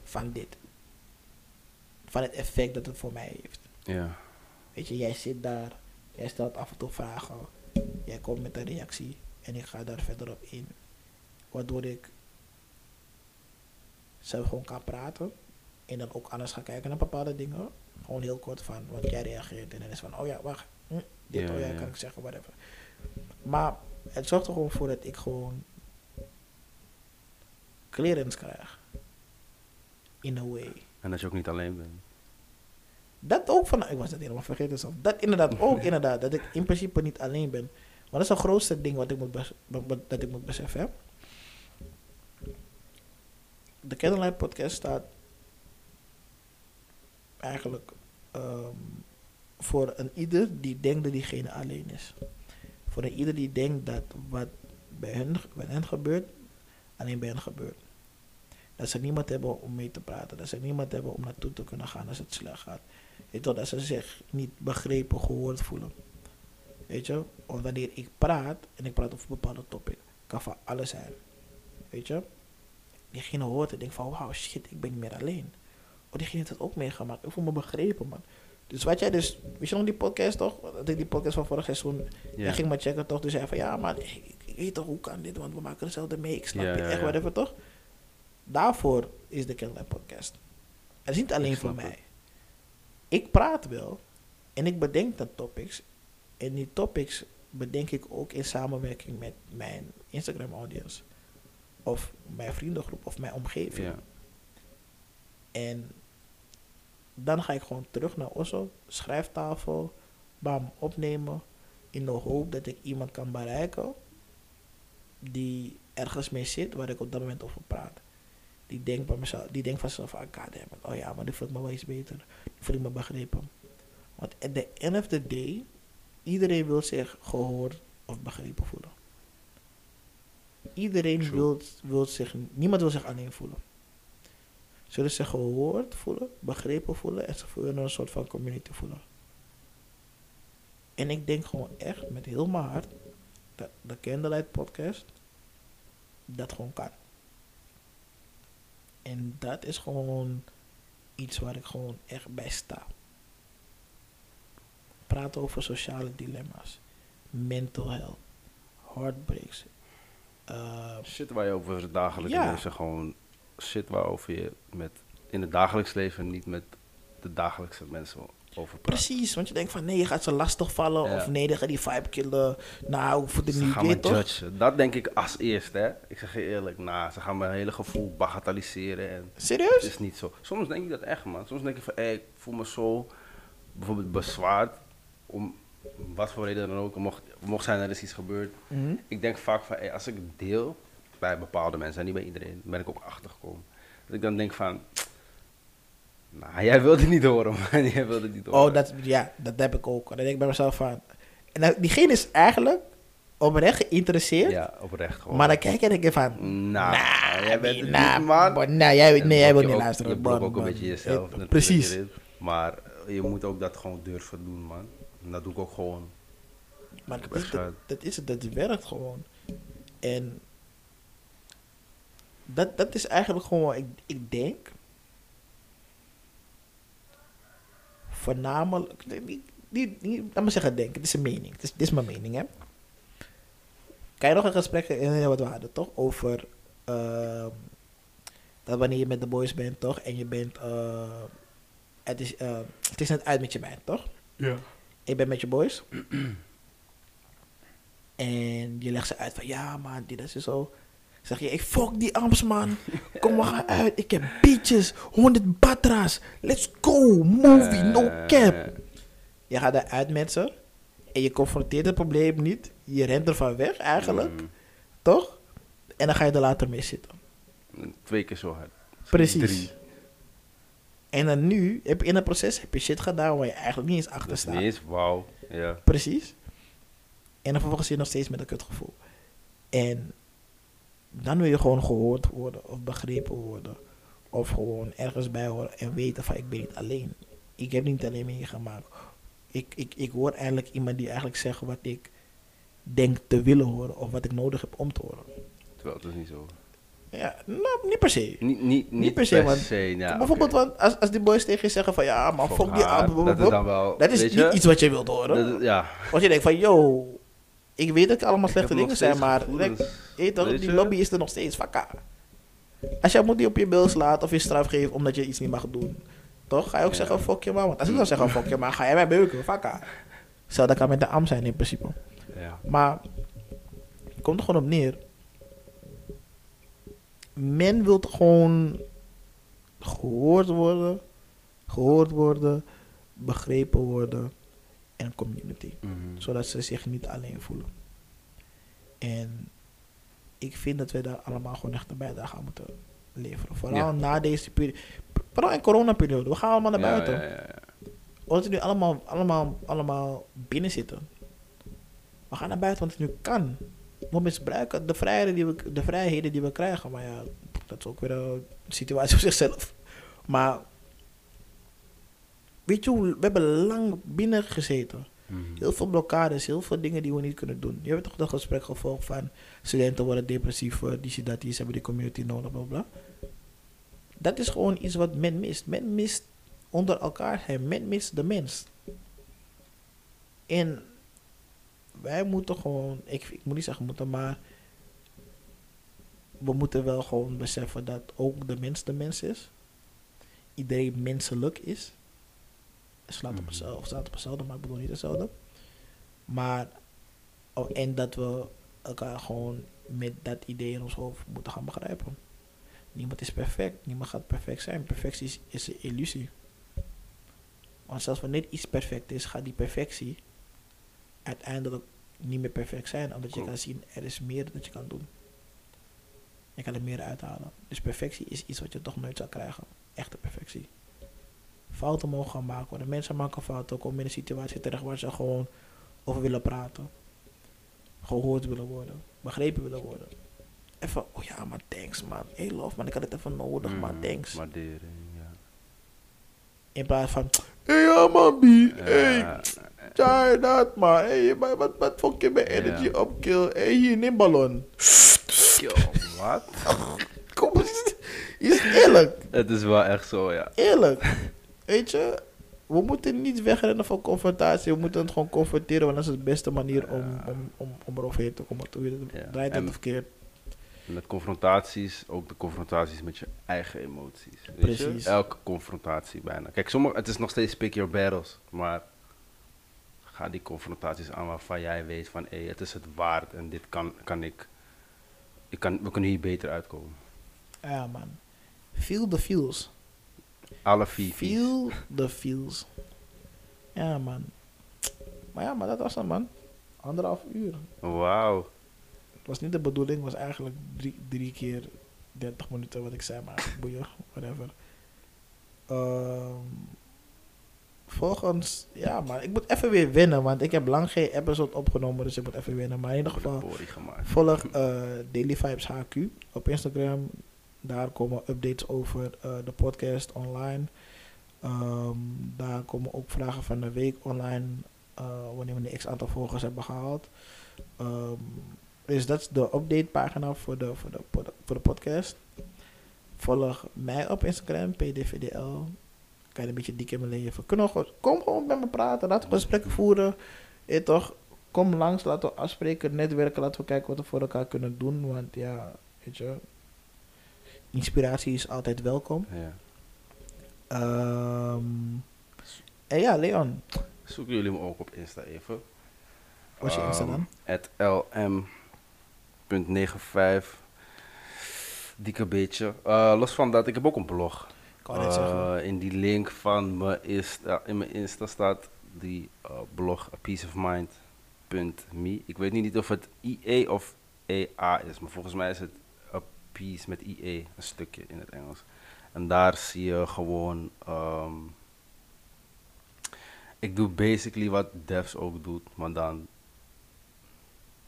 van dit. Van het effect dat het voor mij heeft. ja. Weet je, jij zit daar, jij stelt af en toe vragen, jij komt met een reactie en ik ga daar verder op in. Waardoor ik zelf gewoon kan praten en dan ook anders ga kijken naar bepaalde dingen. Gewoon heel kort van, want jij reageert en dan is van, oh ja, wacht, hm, dit, Ja, oh ja, ja, kan ik zeggen, whatever. Maar het zorgt er gewoon voor dat ik gewoon clearance krijg. In a way. En dat je ook niet alleen bent. Dat ook van, ik was dat helemaal vergeten zelf. Dat inderdaad ook inderdaad, dat ik in principe niet alleen ben. Maar dat is het grootste ding wat ik moet dat ik moet beseffen. Hè? De Candlelight Podcast staat eigenlijk ehm, voor een ieder die denkt dat diegene alleen is. Voor een ieder die denkt dat wat bij hen, bij hen gebeurt, alleen bij hen gebeurt. Dat ze niemand hebben om mee te praten. Dat ze niemand hebben om naartoe te kunnen gaan als het slecht gaat. Weet je, wel, dat ze zich niet begrepen, gehoord voelen. Weet je, want wanneer ik praat en ik praat over een bepaalde topic, kan van alles zijn. Weet je, diegene hoort en denkt van, wauw, shit, ik ben niet meer alleen. Oh, diegene heeft het ook meegemaakt. Ik voel me begrepen, man. Dus wat jij dus, weet je nog die podcast toch? Dat ik die podcast van vorig seizoen, jij ging maar checken toch? Dus hij van, ja, maar ik, ik weet toch, hoe kan dit? Want we maken hetzelfde mee, ik snap je echt, ja. whatever, toch? Daarvoor is de Candlelight Podcast. Het is niet alleen voor mij. het. Ik praat wel en ik bedenk dan topics. En die topics bedenk ik ook in samenwerking met mijn Instagram audience. Of mijn vriendengroep of mijn omgeving. Ja. En dan ga ik gewoon terug naar Oslo, schrijftafel, bam, opnemen. In de hoop dat ik iemand kan bereiken die ergens mee zit waar ik op dat moment over praat. Die denkt, bij mezelf, die denkt van zichzelf, ah, goddammit, oh ja, maar die voel ik me wel iets beter. Die voel ik me begrepen. Want at the end of the day, iedereen wil zich gehoord of begrepen voelen. Iedereen wil, wil zich, niemand wil zich alleen voelen. Ze willen zich gehoord voelen, begrepen voelen en ze willen een soort van community voelen. En ik denk gewoon echt met heel mijn hart dat de Candlelight podcast dat gewoon kan. En dat is gewoon iets waar ik gewoon echt bij sta. Praten over sociale dilemma's, mental health, heartbreaks. eh, Shit waar je over dagelijks Ja. leven gewoon... Shit waarover je met, in het dagelijks leven niet met de dagelijkse mensen over precies, want je denkt van nee, je gaat ze lastig vallen Ja. of nee, die gaat die vibe killen. Nou, voor de Ze niet gaan me weer toch? judgen. Dat denk ik als eerste, hè. Ik zeg je eerlijk, nou, ze gaan mijn hele gevoel bagatelliseren en... Het Serieus? is niet zo. Soms denk ik dat echt, man. Soms denk ik van, hé, ik voel me zo bijvoorbeeld bezwaard om wat voor reden dan ook. Mocht, mocht zijn er is iets gebeurd. Mhm. Ik denk vaak van, hé, als ik het deel bij bepaalde mensen, en niet bij iedereen, ben ik ook achtergekomen. Dat ik dan denk van, nou, jij wilde niet horen, man. Jij wilde niet horen. Oh, dat, ja, dat heb ik ook. Dan denk ik bij mezelf van... En diegene is eigenlijk oprecht geïnteresseerd. Ja, oprecht gewoon. maar dan kijk denk je van... Nou, jij bent nah, niet, man. Nou, jij, En nee, jij blok wil niet ook- luisteren. Je blokt man, ook een beetje jezelf. Eh, Precies. Maar eh, je moet ook dat gewoon durven doen, man. En dat doe ik ook gewoon. Maar Ik dat is, dat, dat is het, dat werkt gewoon. En dat, dat is eigenlijk gewoon, ik, ik denk, voornamelijk, niet, niet, niet, laat me zeggen denken, het is een mening, het is, dit is mijn mening hè. Kan je nog een gesprek herinneren wat we hadden toch, over ehm, dat wanneer je met de boys bent toch, en je bent, eh, het, is, eh, het is net uit met je band toch? Ja. ik ben met je boys. en je legt ze uit van ja man, dit is zo. Zeg je, ik fuck die amps man. Kom we gaan uit. Ik heb beaches, 100 batra's. Let's go, movie, no Eh, cap. Je gaat eruit met ze. En je confronteert het probleem niet. Je rent ervan weg eigenlijk, mm, toch? En dan ga je er later mee zitten. twee keer zo hard. Precies. Drie. En dan nu, heb je in het proces, heb je shit gedaan waar je eigenlijk niet eens achter staat. niet eens wauw. Ja. Precies. En dan vervolgens zit je nog steeds met een kutgevoel. En dan wil je gewoon gehoord worden of begrepen worden. Of gewoon ergens bij horen en weten van ik ben niet alleen. Ik heb niet alleen meegemaakt. Ik, ik, ik hoor eigenlijk iemand die eigenlijk zegt wat ik denk te willen horen. Of wat ik nodig heb om te horen. Terwijl het is niet zo. Ja, nou, niet per se. Niet, niet, niet, per se, per want- se. Ja, Bijvoorbeeld, oké. want als, als die boys tegen je zeggen van ja, maar Fuck die aan. Dat is dan wel. Dat is niet je? iets wat je wilt horen. Dat ja. Want je denkt van, yo, ik weet dat het allemaal slechte dingen zijn, maar like, weet toch, die lobby is er nog steeds, vakka. Als jij moet die op je bil slaat of je straf geeft omdat je iets niet mag doen, toch? Ga je ook Ja. zeggen, fuck je man. Want als ik dan zeg, fuck je man, ga jij mij beuken, vakka. Zo, dat kan met de am zijn in principe. ja. Maar, het komt er gewoon op neer. Men wil gewoon gehoord worden, gehoord worden, begrepen worden en community Mhm. zodat ze zich niet alleen voelen. En ik vind dat we daar allemaal gewoon echt een bijdrage aan moeten leveren. Vooral Ja. na deze periode. Vooral in coronaperiode. We gaan allemaal naar Ja, buiten. ja, ja, ja. Omdat we nu allemaal, allemaal, allemaal binnen zitten. We gaan naar buiten want het nu kan. We misbruiken de vrijheden, die we, de vrijheden die we krijgen. Maar ja, dat is ook weer een situatie op zichzelf. Maar weet je hoe, we hebben lang binnen gezeten. Mhm. Heel veel blokkades, heel veel dingen die we niet kunnen doen. Je hebt toch dat gesprek gevolgd van studenten worden depressief, die dat die hebben die community nodig, bla bla. Dat is gewoon iets wat men mist. Men mist onder elkaar zijn. Men mist de mens. En wij moeten gewoon, ik, ik moet niet zeggen moeten, maar we moeten wel gewoon beseffen dat ook de mens de mens is. Iedereen menselijk is. Slaat op hetzelfde, of staat op hetzelfde, maar ik bedoel niet hetzelfde. Maar, oh, en dat we elkaar gewoon met dat idee in ons hoofd moeten gaan begrijpen. Niemand is perfect, niemand gaat perfect zijn. Perfectie is, is een illusie. Want zelfs wanneer iets perfect is, gaat die perfectie uiteindelijk niet meer perfect zijn. Omdat je kan zien, er is meer dat je kan doen. Je kan er meer uithalen. Dus perfectie is iets wat je toch nooit zal krijgen. Echte perfectie. Fouten mogen gaan maken worden. Mensen maken fouten, komen in een situatie terecht waar ze gewoon over willen praten. Gehoord willen worden. Begrepen willen worden. Even, oh ja, maar thanks man. Hey love man, ik had het even nodig man, Mhm. thanks. Waardering, ja. In plaats van, hey ja man, B, hey. Try that, man. Hey, maar wat, wat vond je mijn energy op, kill? Hey, hier, neem ballon. Yo, wat? Kom eens. Is eerlijk. Het is wel echt zo, ja. Eerlijk. Weet je, we moeten niet wegrennen van confrontatie. We moeten het gewoon confronteren, want dat is de beste manier om, om, om, om eroverheen te komen. Hoe je het draait het verkeerd. Met confrontaties, ook de confrontaties met je eigen emoties. Weet Precies. Je? Elke confrontatie bijna. Kijk, sommige, het is nog steeds pick your battles, maar ga die confrontaties aan waarvan jij weet van, hé, het is het waard en dit kan, kan ik, ik kan, we kunnen hier beter uitkomen. Ja, man. Feel the feels. Alle vier. Feel the feels. Ja, man. Maar ja, maar dat was het, man. Anderhalf uur. Wauw. Het was niet de bedoeling, het was eigenlijk drie, drie keer 30 minuten wat ik zei, maar boeien, whatever. Ehm volgens, ja, maar ik moet even weer winnen, want ik heb lang geen episode opgenomen, dus ik moet even winnen. Maar in ieder geval, volg eh, Daily Vibes HQ op Instagram. Daar komen updates over eh, de podcast online. Ehm, daar komen ook vragen van de week online, eh, wanneer we een x aantal volgers hebben gehaald. Ehm, dus dat is de update pagina voor de, voor de, voor de podcast. Volg mij op Instagram, pdvdl. Kan je een beetje dik in mijn leven. Kunnen we kom gewoon met me praten, laten we gesprekken voeren. Je toch, kom langs, laten we afspreken, netwerken, laten we kijken wat we voor elkaar kunnen doen. Want ja, weet je, inspiratie is altijd welkom. Ja. Ehm, en ja, Leon, Zoeken jullie me ook op Insta even. wat is je Insta dan? At lm.95. Dikke beetje. Eh, los van dat, ik heb ook een blog. Ik wou net zeggen. Eh, in die link van mijn Insta, in mijn Insta staat die eh, blog a peace of. Ik weet niet of het IE of EA is, maar volgens mij is het peace met IE, een stukje in het Engels. En daar zie je gewoon, ehm, ik doe basically wat devs ook doet, maar dan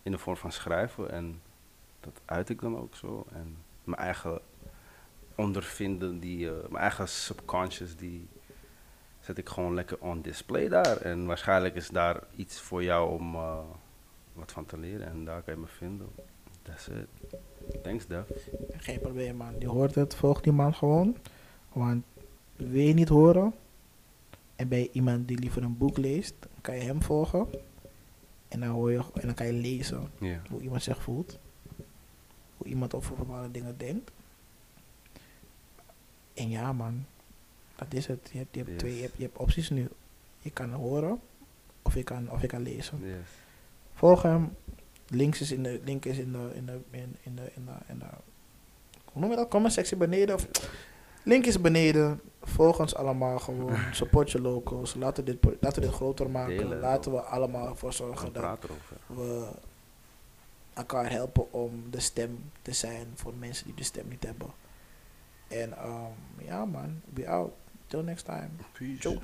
in de vorm van schrijven en dat uit ik dan ook zo. En mijn eigen ondervinden, die, eh, mijn eigen subconscious, die zet ik gewoon lekker on display daar. En waarschijnlijk is daar iets voor jou om eh, wat van te leren. En daar kan je me vinden. That's it. Thanks, Dev. Geen probleem, man. Je hoort het. Volg die man gewoon. Want wil je niet horen en je iemand die liever een boek leest, kan je hem volgen. En dan, hoor je, en dan kan je lezen hoe iemand zich voelt. Hoe iemand over bepaalde dingen denkt. En ja, man. Dat is het. Je hebt, je hebt, Yes. twee, je hebt, je hebt opties nu. Je kan horen of je kan, of je kan lezen. Yes. Volg hem. Links is in de, link is in de, in de, in, in de, in de, in de, hoe noem je dat? Comment sectie beneden. Of, link is beneden. Volg ons allemaal gewoon. Support je locals. Laten we dit, laten we dit groter maken. Delen. Laten we allemaal ervoor zorgen dat we elkaar helpen om de stem te zijn voor mensen die de stem niet hebben. En um, ja man, we out. Till next time. Peace. Ciao.